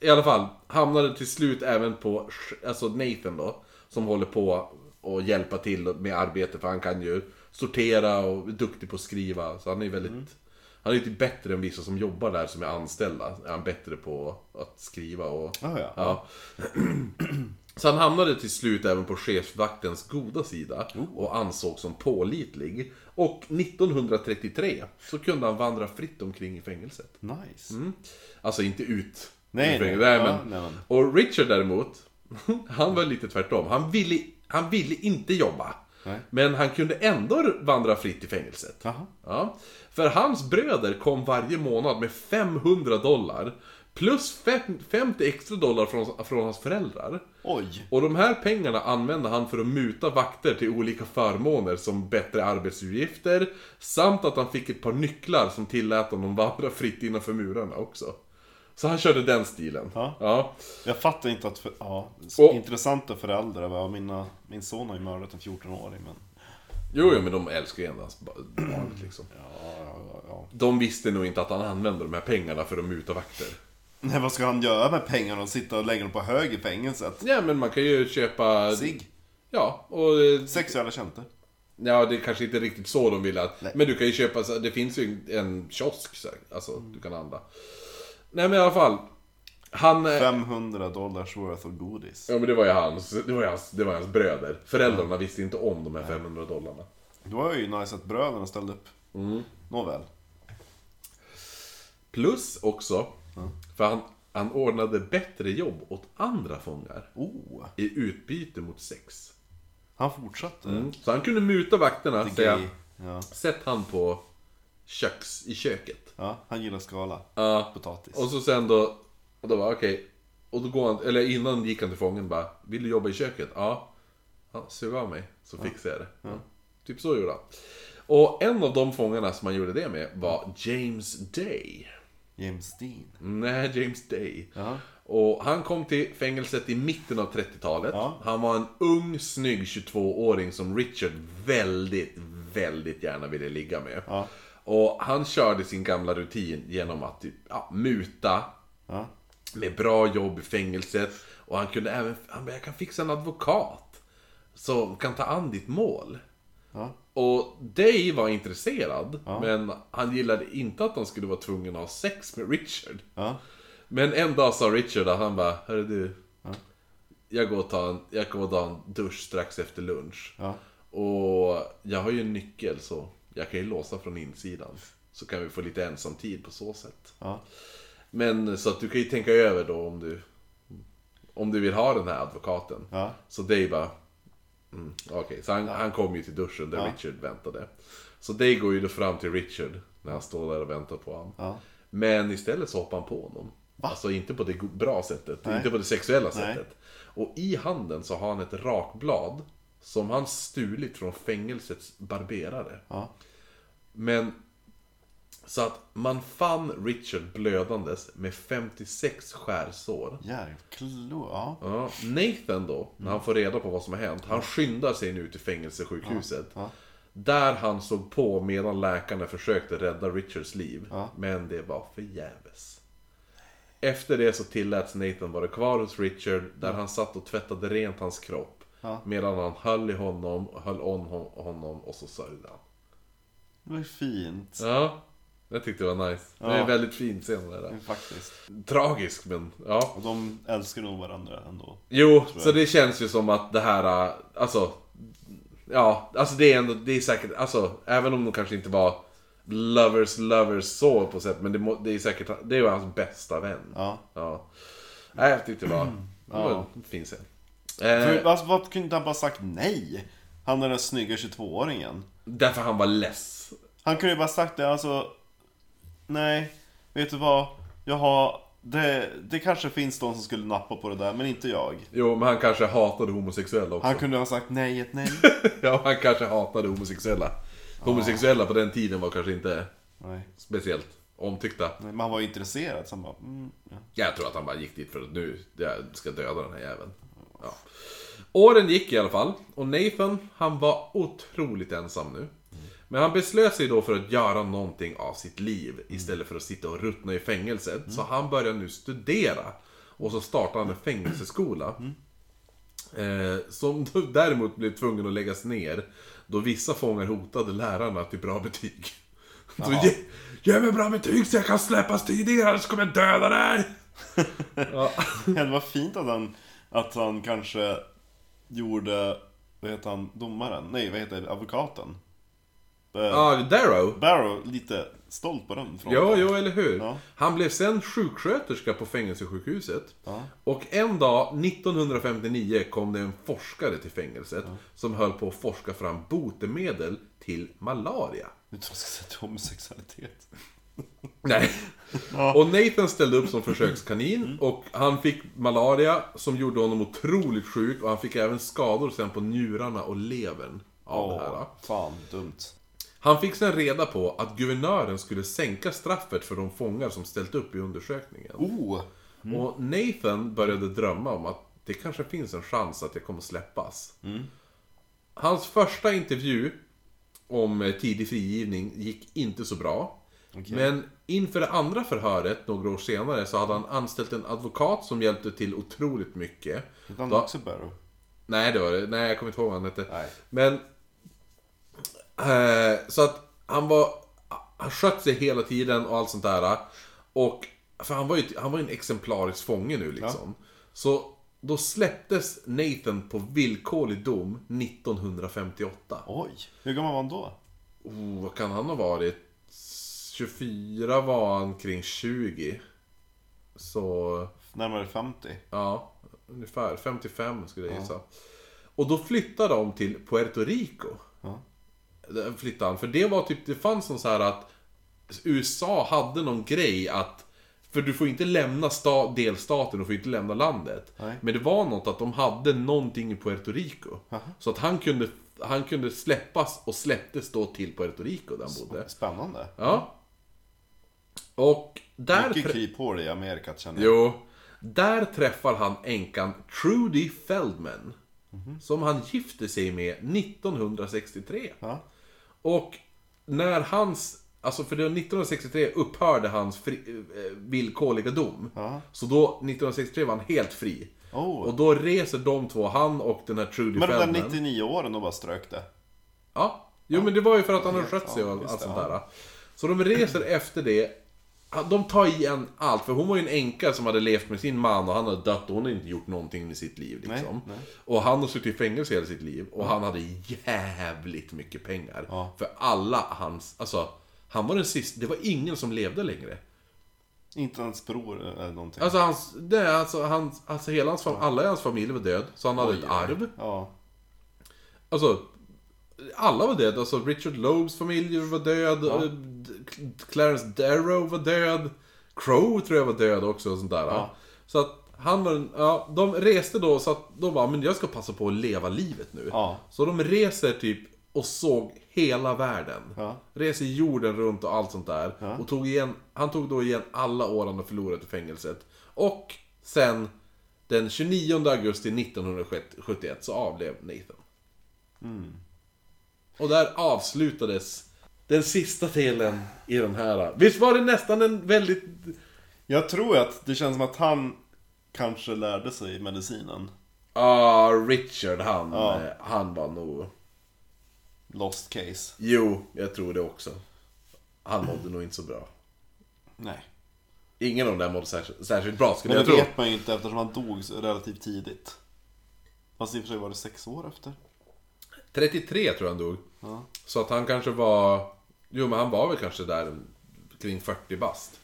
i alla fall, hamnade till slut även på, alltså Nathan då. Som håller på och hjälpa till med arbete för han kan ju sortera och är duktig på att skriva. Så han är väldigt, han är lite bättre än vissa som jobbar där som är anställda. Är han bättre på att skriva och... Ja, ja. Ja. Så han hamnade till slut även på chefsvaktens goda sida och ansågs som pålitlig. Och 1933 så kunde han vandra fritt omkring i fängelset. Nice. Alltså inte ut Nej, nej. Ja, nej, men. Och Richard däremot, han var lite tvärtom. Han ville, han ville inte jobba. Nej. Men han kunde ändå vandra fritt i fängelset. Jaha. Ja. För hans bröder kom varje månad med 500 dollar. Plus fem- 50 extra dollar från, från hans föräldrar. Oj. Och de här pengarna använde han för att muta vakter till olika förmåner som bättre arbetsuppgifter samt att han fick ett par nycklar som tillät honom vandra fritt innanför murarna också. Så han körde den stilen. Ja. ja. Jag fattar inte att... För, ja, Och- intressanta föräldrar. Ja, mina, min son har ju mördat en 14-åring, men... Jo, jo, men de älskar ju ändå hans ba- barnet liksom. Ja, ja, ja. De visste nog inte att han använde de här pengarna för att muta vakter. Nej, vad ska han göra med pengarna och sitta och lägga dem på hög i fängelset? Ja, men man kan ju köpa... Sig. Ja, och... Sexuella tjänster. Ja, det är kanske inte riktigt så de vill att... Nej. Men du kan ju köpa, det finns ju en kiosk alltså du kan handla. Nej men i alla fall. Han... eh, 500 dollars worth of godis. Ja men det var ju hans, det var ju hans, det var hans bröder. Föräldrarna visste inte om de här 500 dollarna. Det var ju nice att bröderna ställde upp. Nåväl. Plus också, för han, han ordnade bättre jobb åt andra fångar. Oh, I utbyte mot sex. han fortsatte. Så han kunde muta vakterna, säga. Ja. Sätt han på köks, i köket. ja, han gillar skala. Ja. Potatis. Och så sen då, och då var okej. Och då går han, eller innan gick han till fången bara, vill du jobba i köket? Ja. ja sug av mig, så fixar jag det. Ja. Typ så gjorde han. Och en av de fångarna som han gjorde det med var James Day. James Dean. Nej, James Day. Ja. Och han kom till fängelset i mitten av 30-talet. Ja. Han var en ung, snygg 22-åring som Richard väldigt, väldigt gärna ville ligga med. Ja. Och han körde sin gamla rutin genom att typ, ja, muta, Ja. med bra jobb i fängelset. Och han kunde även, han bara, jag kan fixa en advokat. Som kan ta an ditt mål. Ja. Och Dave var intresserad, men han gillade inte att han skulle vara tvungen att ha sex med Richard. Ja. Men en dag sa Richard att han bara, hörru du. Jag går och tar en, jag går och tar en dusch strax efter lunch. Ja. Och jag har ju en nyckel så jag kan ju låsa från insidan. Så kan vi få lite ensam tid på så sätt. Ja. Men så att du kan ju tänka över då om du Om du vill ha den här advokaten. Ja. Så Dave bara mm, Okej, så han, han kom ju till duschen där Ja. Richard väntade. Så Dave går ju då fram till Richard när han står där och väntar på honom. Ja. Men istället så hoppar han på honom. Alltså inte på det bra sättet, Nej. inte på det sexuella Nej. sättet. Och i handen så har han ett rakblad som han stulit från fängelsets barberare. Ja. Men så att man fann Richard blödandes med 56 skärsår. Jävlar. Ja. Ja, Nathan då, när han får reda på vad som har hänt, han skyndar sig nu till fängelsesjukhuset. Ja. Där han såg på medan läkarna försökte rädda Richards liv. Ja. Men det var förgäves. Efter det så tilläts Nathan vara kvar hos Richard, där han satt och tvättade rent hans kropp. Ja. Medan han höll i honom, höll hon- honom och så sörjde han. Det var ju fint. Ja, jag tyckte det var nice. Det är Ja. en väldigt fin scen det där. Faktiskt. Tragisk men, ja. Och de älskar nog varandra ändå. Jo, så det känns ju som att det här, alltså... Ja, alltså det är ändå, det är säkert, alltså även om de kanske inte var lovers lovers så på sätt, men det, det är säkert, det var hans bästa vän. Ja. Ja. Nej, jag tyckte det var, det var Ja. en fin scen. Eh, För, alltså, varför kunde inte han bara sagt nej? Han är den snygga 22-åringen. därför han var less. Han kunde ju bara sagt det, alltså... Nej, vet du vad? Jag har... Det, det kanske finns de som skulle nappa på det där, men inte jag. Jo, men han kanske hatade homosexuella också. Han kunde ha sagt nej, ett nej. ja, han kanske hatade homosexuella. Homosexuella på den tiden var kanske inte nej. speciellt omtyckta. nej. Men han var ju intresserad, så han bara... Mm, ja. Jag tror att han bara gick dit för att nu jag ska döda den här jäveln. Ja. Åren gick i alla fall. Och Nathan, han var otroligt ensam nu. Men han beslöt sig då för att göra någonting av sitt liv istället för att sitta och ruttna i fängelset. Så han började nu studera. Och så startade han en fängelseskola. Eh, som däremot blev tvungen att läggas ner. Då vissa fångar hotade lärarna till bra betyg. Så ge, ge mig bra betyg så jag kan släppas tidigare, annars kommer jag döda dig! ja. Det var fint att han, att han kanske gjorde, vad heter han, domaren? Nej, vad heter advokaten? Eh, Ja, Darrow. Barrow, lite stolt på den fronten. Ja, ja, eller hur? Ja. Han blev sen sjuksköterska på fängelsesjukhuset. Ja. Och en dag, 1959, kom det en forskare till fängelset som höll på att forska fram botemedel till malaria. Nu tror jag ska säga till homosexualitet. Nej. Och Nathan ställde upp som försökskanin och han fick malaria som gjorde honom otroligt sjuk och han fick även skador sen på njurarna och levern av det här. Fan, dumt. Han fick sen reda på att guvernören skulle sänka straffet för de fångar som ställt upp i undersökningen. Oh! Och Nathan började drömma om att det kanske finns en chans att jag kommer släppas. Hans första intervju om eh, tidig frigivning gick inte så bra. Men inför det andra förhöret, några år senare, så hade han anställt en advokat som hjälpte till otroligt mycket. Hette han Då- också Barrow? Nej, det var det. Nej, jag kommer inte ihåg vad han hette. Nej. Men... Eh, så att han var... Han sköt sig hela tiden och allt sånt där. Och... För han var ju, han var en exemplarisk fånge nu liksom. Så då släpptes Nathan på villkorlig dom 1958. Oj, hur gammal var han då? Oh, vad kan han ha varit? 24 var han kring 20. Så... Närmare 50? Ja, ungefär 55 skulle jag gissa. Och då flyttade de till Puerto Rico. Ja. Flyttade han, för det var typ, det fanns någon så här att USA hade någon grej att för du får inte lämna sta- delstaten, du får inte lämna landet. Nej. Men det var något att de hade någonting i Puerto Rico. Så att han kunde, han kunde släppas och släpptes då till Puerto Rico där han bodde. Spännande. Ja. Och där... Mycket kryphål i Amerika känner jag. Jo. Där träffar han änkan Trudy Feldman. Som han gifte sig med 1963. Ja. Och när hans... Alltså för det var 1963 upphörde hans fri, eh, villkorliga dom. Ja. Så då, 1963 var han helt fri. Oh. Och då reser de två, han och den här Trudy Men de där Feldman. 99 åren och bara strök det. Ja, jo men det var ju för att han har skött sig Ja, och allt sånt ja. där. Så de reser efter det. De tar igen allt, för hon var ju en änka som hade levt med sin man och han hade dött och hon hade inte gjort någonting med sitt liv liksom. Nej, nej. Och han har suttit i fängelse hela sitt liv och han hade jävligt mycket pengar. Ja. För alla hans, alltså, han var den sista, det var ingen som levde längre. Inte ens bror eller någonting. Alltså hans, är alltså, hans, alltså hela hans alla i hans familj var död, så han hade Oj, ett oj. arv. Ja. Alltså, alla var döda. Alltså Richard Lobes familj var död. Ja. Clarence Darrow var död. Crow tror jag var död också och sånt där. Ja. Så att han var, en- ja, de reste då så att de bara, men jag ska passa på att leva livet nu. Ja. Så de reser typ och såg hela världen. Ja. Reser jorden runt och allt sånt där. Ja. Och tog igen, han tog då igen alla år han hade förlorat i fängelset. Och sen den 29 augusti 1971 så avled Nathan. Och där avslutades den sista delen i den här. Visst var det nästan en väldigt... Jag tror att det känns som att han kanske lärde sig medicinen. Ah, Richard han, Ja. eh, han var nog... Lost case. Jo, jag tror det också. Han mådde nog inte så bra. Nej. Ingen av dem mådde särskilt, särskilt bra skulle Men jag det tro. vet man ju inte eftersom han dog relativt tidigt. Fast i och för sig var det sex år efter. 33 tror jag han dog. Ja. Så att han kanske var... Jo men han var väl kanske där kring 40 bast.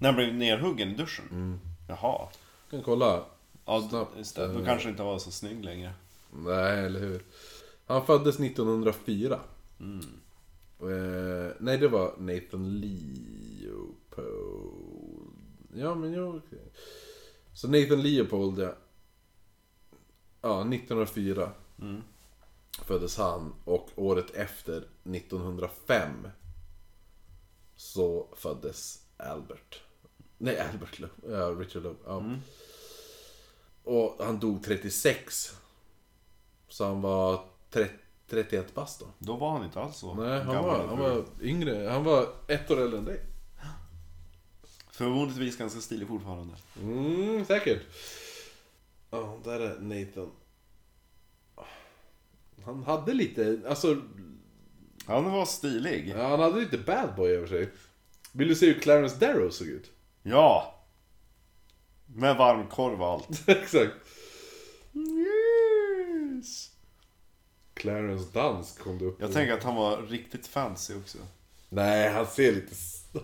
När han blev nerhuggen i duschen? Mm. Jaha. Kan kolla. Ja, Snabbt. just det. Då kanske inte var så snygg längre. Nej, eller hur. Han föddes 1904. Eh, nej, det var Nathan Leopold. Ja, men jag... Så Nathan Leopold, ja. Ja, 1904 föddes han. Och året efter, 1905, så föddes Albert. Nej, Albert Love. Ja, Richard Love. Ja. Och han dog 36. Så han var 30, 31 bast då. Då var han inte alls så Nej, han gammal. var, han var yngre. Han var ett år äldre än dig. Förmodligen ganska stilig fortfarande. Mm, säkert. Ja, där är Nathan. Han hade lite, alltså, Han var stilig. ja, han hade lite bad boy över sig. Vill du se hur Clarence Darrow såg ut? Ja! Med varmkorv och allt. Exakt. Yes. Clarence Dansk kom det upp Jag tänker att han var riktigt fancy också. Nej, han ser lite,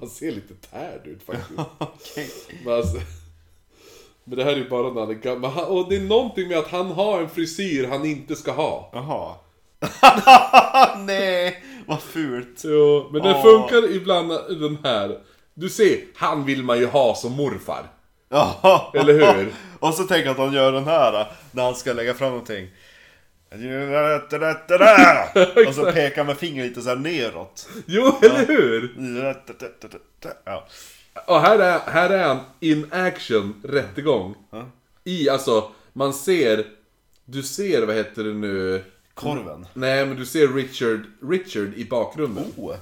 han ser lite tärd ut faktiskt. Okej. Men, alltså, men det här är ju bara när han är gammal. Och det är någonting med att han har en frisyr han inte ska ha. Jaha. Nej, vad fult. Jo, men den Åh. funkar ibland den här. Du ser, han vill man ju ha som morfar. Ja. Eller hur? Och så tänker jag att han gör den här när han ska lägga fram någonting. Och så pekar han med fingret lite så här neråt. Jo, eller hur? Ja. Och här är, här är han in action, rättegång. I, alltså, man ser... Du ser, vad heter det nu? Korven. Nej, men du ser Richard, Richard i bakgrunden. Oh.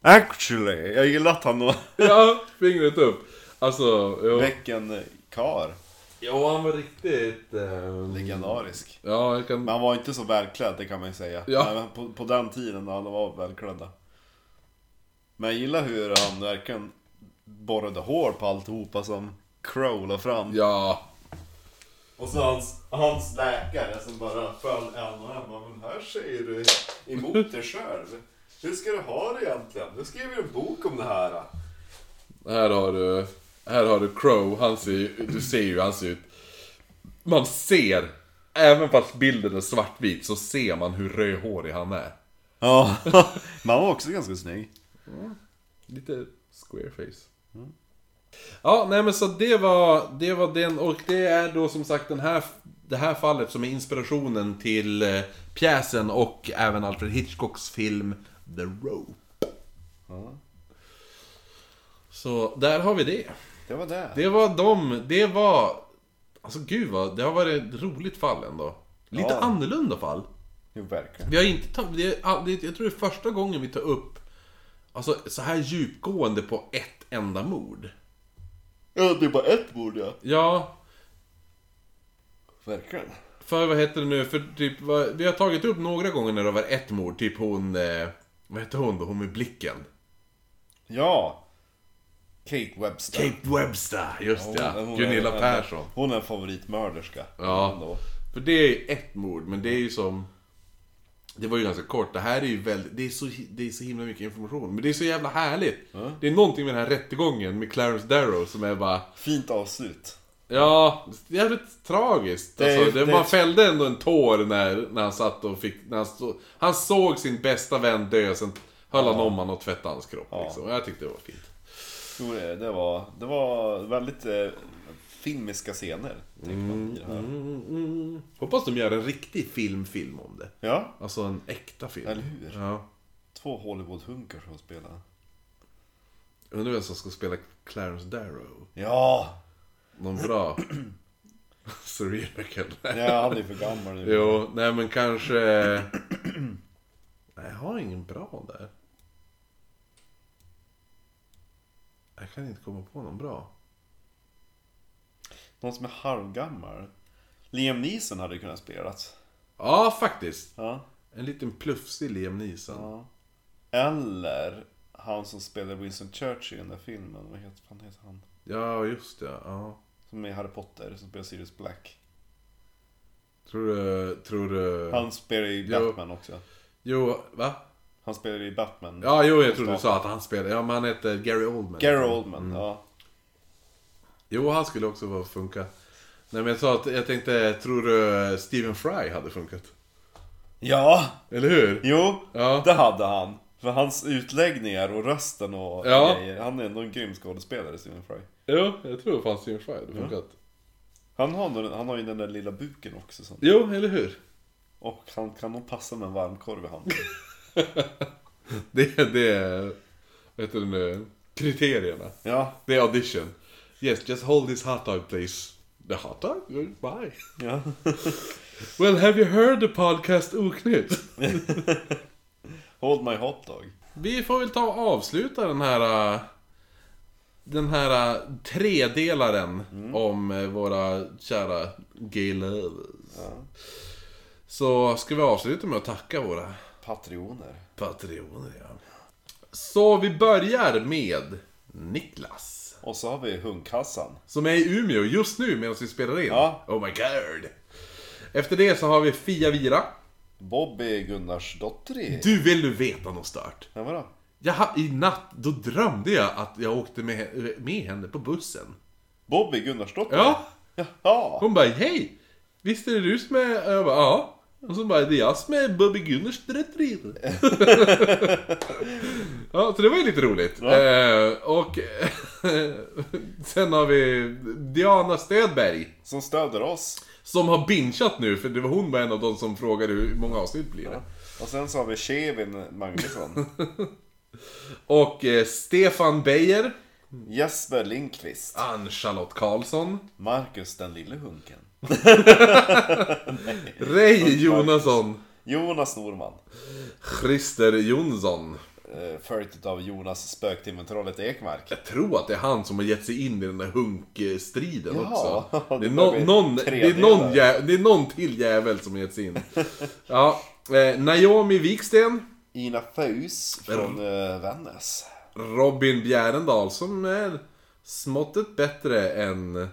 Actually, jag gillar att han var Ja, fingret upp. Alltså, jo. Väcken kar. Ja, han var riktigt... ehm, Legendarisk. Ja, jag kan... Men han var inte så välklädd, det kan man ju säga. Ja. Men På, på den tiden när alla var välklädda. Men jag gillar hur han verkligen borrade hål på alltihopa som Crow la fram. Ja. Och så hans, hans läkare som bara föll en och en. Men här säger du emot dig själv. Hur ska du ha det egentligen? Du skriver en bok om det här. Här har du... Här har du Crow, han ser ju... Du ser ju, han ser ut... Man ser, även fast bilden är svartvit, så ser man hur rödhårig han är. Ja, men han var också ganska snygg. Lite squareface. Ja, nej men så det var, det var den, och det är då som sagt den här, det här fallet som är inspirationen till eh, pjäsen och även Alfred Hitchcocks film The Rope. Så där har vi det. Det var det. Det var de, det var... Alltså gud vad, det har varit ett roligt fall ändå. Lite Ja. annorlunda fall. Jo, verkligen. Vi har inte tagit, jag tror det är första gången vi tar upp Alltså så här djupgående på ett enda mord. Ja, det är bara ett mord ja. Ja, Verkligen. för vad heter det nu, för typ, vad, vi har tagit upp några gånger när det var ett mord, typ hon, eh, vad heter hon då, hon med blicken? Ja. Kate Webster. Kate Webster, just Hon- ja. hon är- Gunilla Persson. Hon är en favoritmörderska. Ja. Ändå. För det är ju ett mord, men det är ju som... Det var ju ganska kort. Det här är ju väldigt... Det är så, det är så himla mycket information. Men det är så jävla härligt. Det är någonting med den här rättegången med Clarence Darrow som är bara... Fint avslut. Ja, jävligt tragiskt. Alltså, det, det- man fällde ändå en tår när, när han satt och fick... När han, stod, han såg sin bästa vän dö, sen höll han om honom och tvättade hans kropp. Ja. Liksom. Och Jag tyckte det var fint. Jo, det, det, var, det var väldigt eh, filmiska scener. i det här. Mm, mm. Hoppas de gör en riktig film-film om det. Ja, Alltså en äkta film. eller hur? Ja. Två Hollywood-hunkar som spelar. Undrar vem som ska spela Clarence Darrow? Ja! Någon bra? Surreal Ja, han är för gammal nu. Jo, nej men kanske... Nej, jag har ingen bra där. Jag kan inte komma på någon bra. Någon som är halvgammal. Liam Neeson hade kunnat spelat. Ja, faktiskt. Ja. En liten plufsig Liam Neeson. ja. Eller han som spelar Winston Churchill i den där filmen. Vad heter, fan heter han? Ja, just det. Ja. Som är Harry Potter, som spelar Sirius Black. Tror du... Tror du... Han spelar i Jo. Batman också. Jo, va? Han spelar i Batman. Ja, jo, jag trodde du sa att han spelade. Ja, men han heter Gary Oldman. Gary Oldman, ja. Jo, han skulle också vara funka. Nej men jag sa att jag tänkte, tror du Stephen Fry hade funkat? Ja, Eller hur? jo, Ja. det hade han. För hans utläggningar och rösten och Ja. grejer. Han är ändå en grym skådespelare, Stephen Fry. Jo, jag tror fan Stephen Fry hade funkat. Han har, han har ju den där lilla buken också. Så. Jo, eller hur? Och han kan nog passa med en varmkorv i handen. Det, det är, vet du nu, kriterierna. Ja, Det är audition. Yes, just hold this hot dog please. The hot dog? Bye. ja. Well, have you heard the podcast Oknytt? Hold my hot dog. Vi får väl ta och avsluta den här... äh, Den här äh, tredelaren om äh, våra kära gay lovers. Så ska vi avsluta med att tacka våra Patrioner. patrioner, ja. Så vi börjar med Niklas. Och så har vi Hunkhassan. Som är i Umeå just nu medan vi spelar in. Ja. Oh my god. Efter det så har vi Fia Vira. Bobby Gunnarsdotter Du vill du veta något stört? Ja, vadå? Jag, ha- I natt, då drömde jag att jag åkte med, med henne på bussen. Bobby Gunnarsdotter? Ja, Jaha! hon bara hej! Visst är det du som är... Jag bara ja. Och så bara det är jag som är Bobby Gunners retriever. ja, så det var ju lite roligt. Ja. Eh, och sen har vi Diana Stödberg. Som stöder oss. Som har bingeat nu, för det var hon var en av de som frågade hur många avsnitt blir det. Och sen så har vi Kevin Magnusson. Och eh, Stefan Beijer. Jesper Lindqvist. Ann-Charlotte Karlsson. Marcus den lille hunken. Ray Jonasson. Jonas Norman. Christer Jonsson. Eh, följt av Jonas spöktimmen-trollet Ekmark. Jag tror att det är han som har gett sig in i den där hunkstriden Jaha, också. Det är, det någon, börjar bli någon, det, är någon jä, det är någon till jävel som har gett sig in. Ja, eh, Naomi Wiksten. Ina Fus från eh, Vännäs. Robin Bjärendal som är småttet bättre än,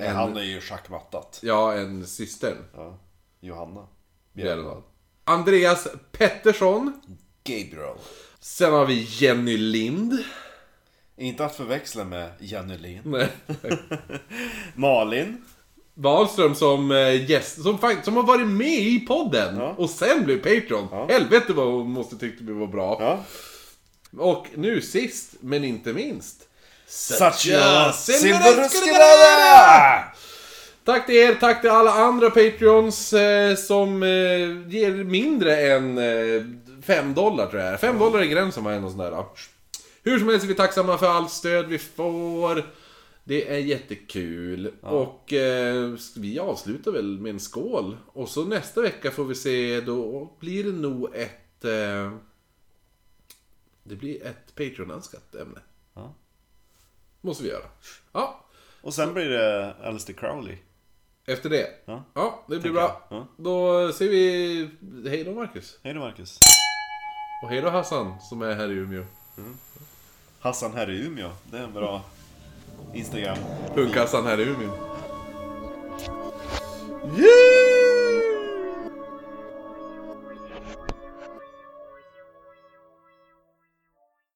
Nej, han är ju schackmattat. ja, än systern Ja. Johanna. Bjärendal. Andreas Pettersson. Gabriel. Sen har vi Jenny Lind. Inte att förväxla med Jenny Lind. Nej. Malin. Wahlström som eh, gäst, som, som har varit med i podden Ja. och sen blev Patreon. Ja. Helvete vad hon måste tyckte vi var bra. Ja. Och nu sist, men inte minst. Satya Silverruskadada! Tack till er, tack till alla andra Patreons eh, som eh, ger mindre än eh, 5 dollar tror jag. 5 dollar är gränsen var ändå sån där. Då. Hur som helst är vi tacksamma för allt stöd vi får. Det är jättekul. Och eh, vi avslutar väl med en skål. Och så nästa vecka får vi se, då blir det nog ett... Eh, det blir ett Patreon-önskat ämne. Måste vi göra. Ja, Och sen blir det Alistair Crowley. efter det. Ja. Ja, det blir bra. Ja. Då säger vi hej då Marcus. Hej då Marcus. Och hej då Hassan som är här i Umeå. Hassan här i Umeå. Det är en bra Instagram. Punk-Hassan här i Umeå. Yeah!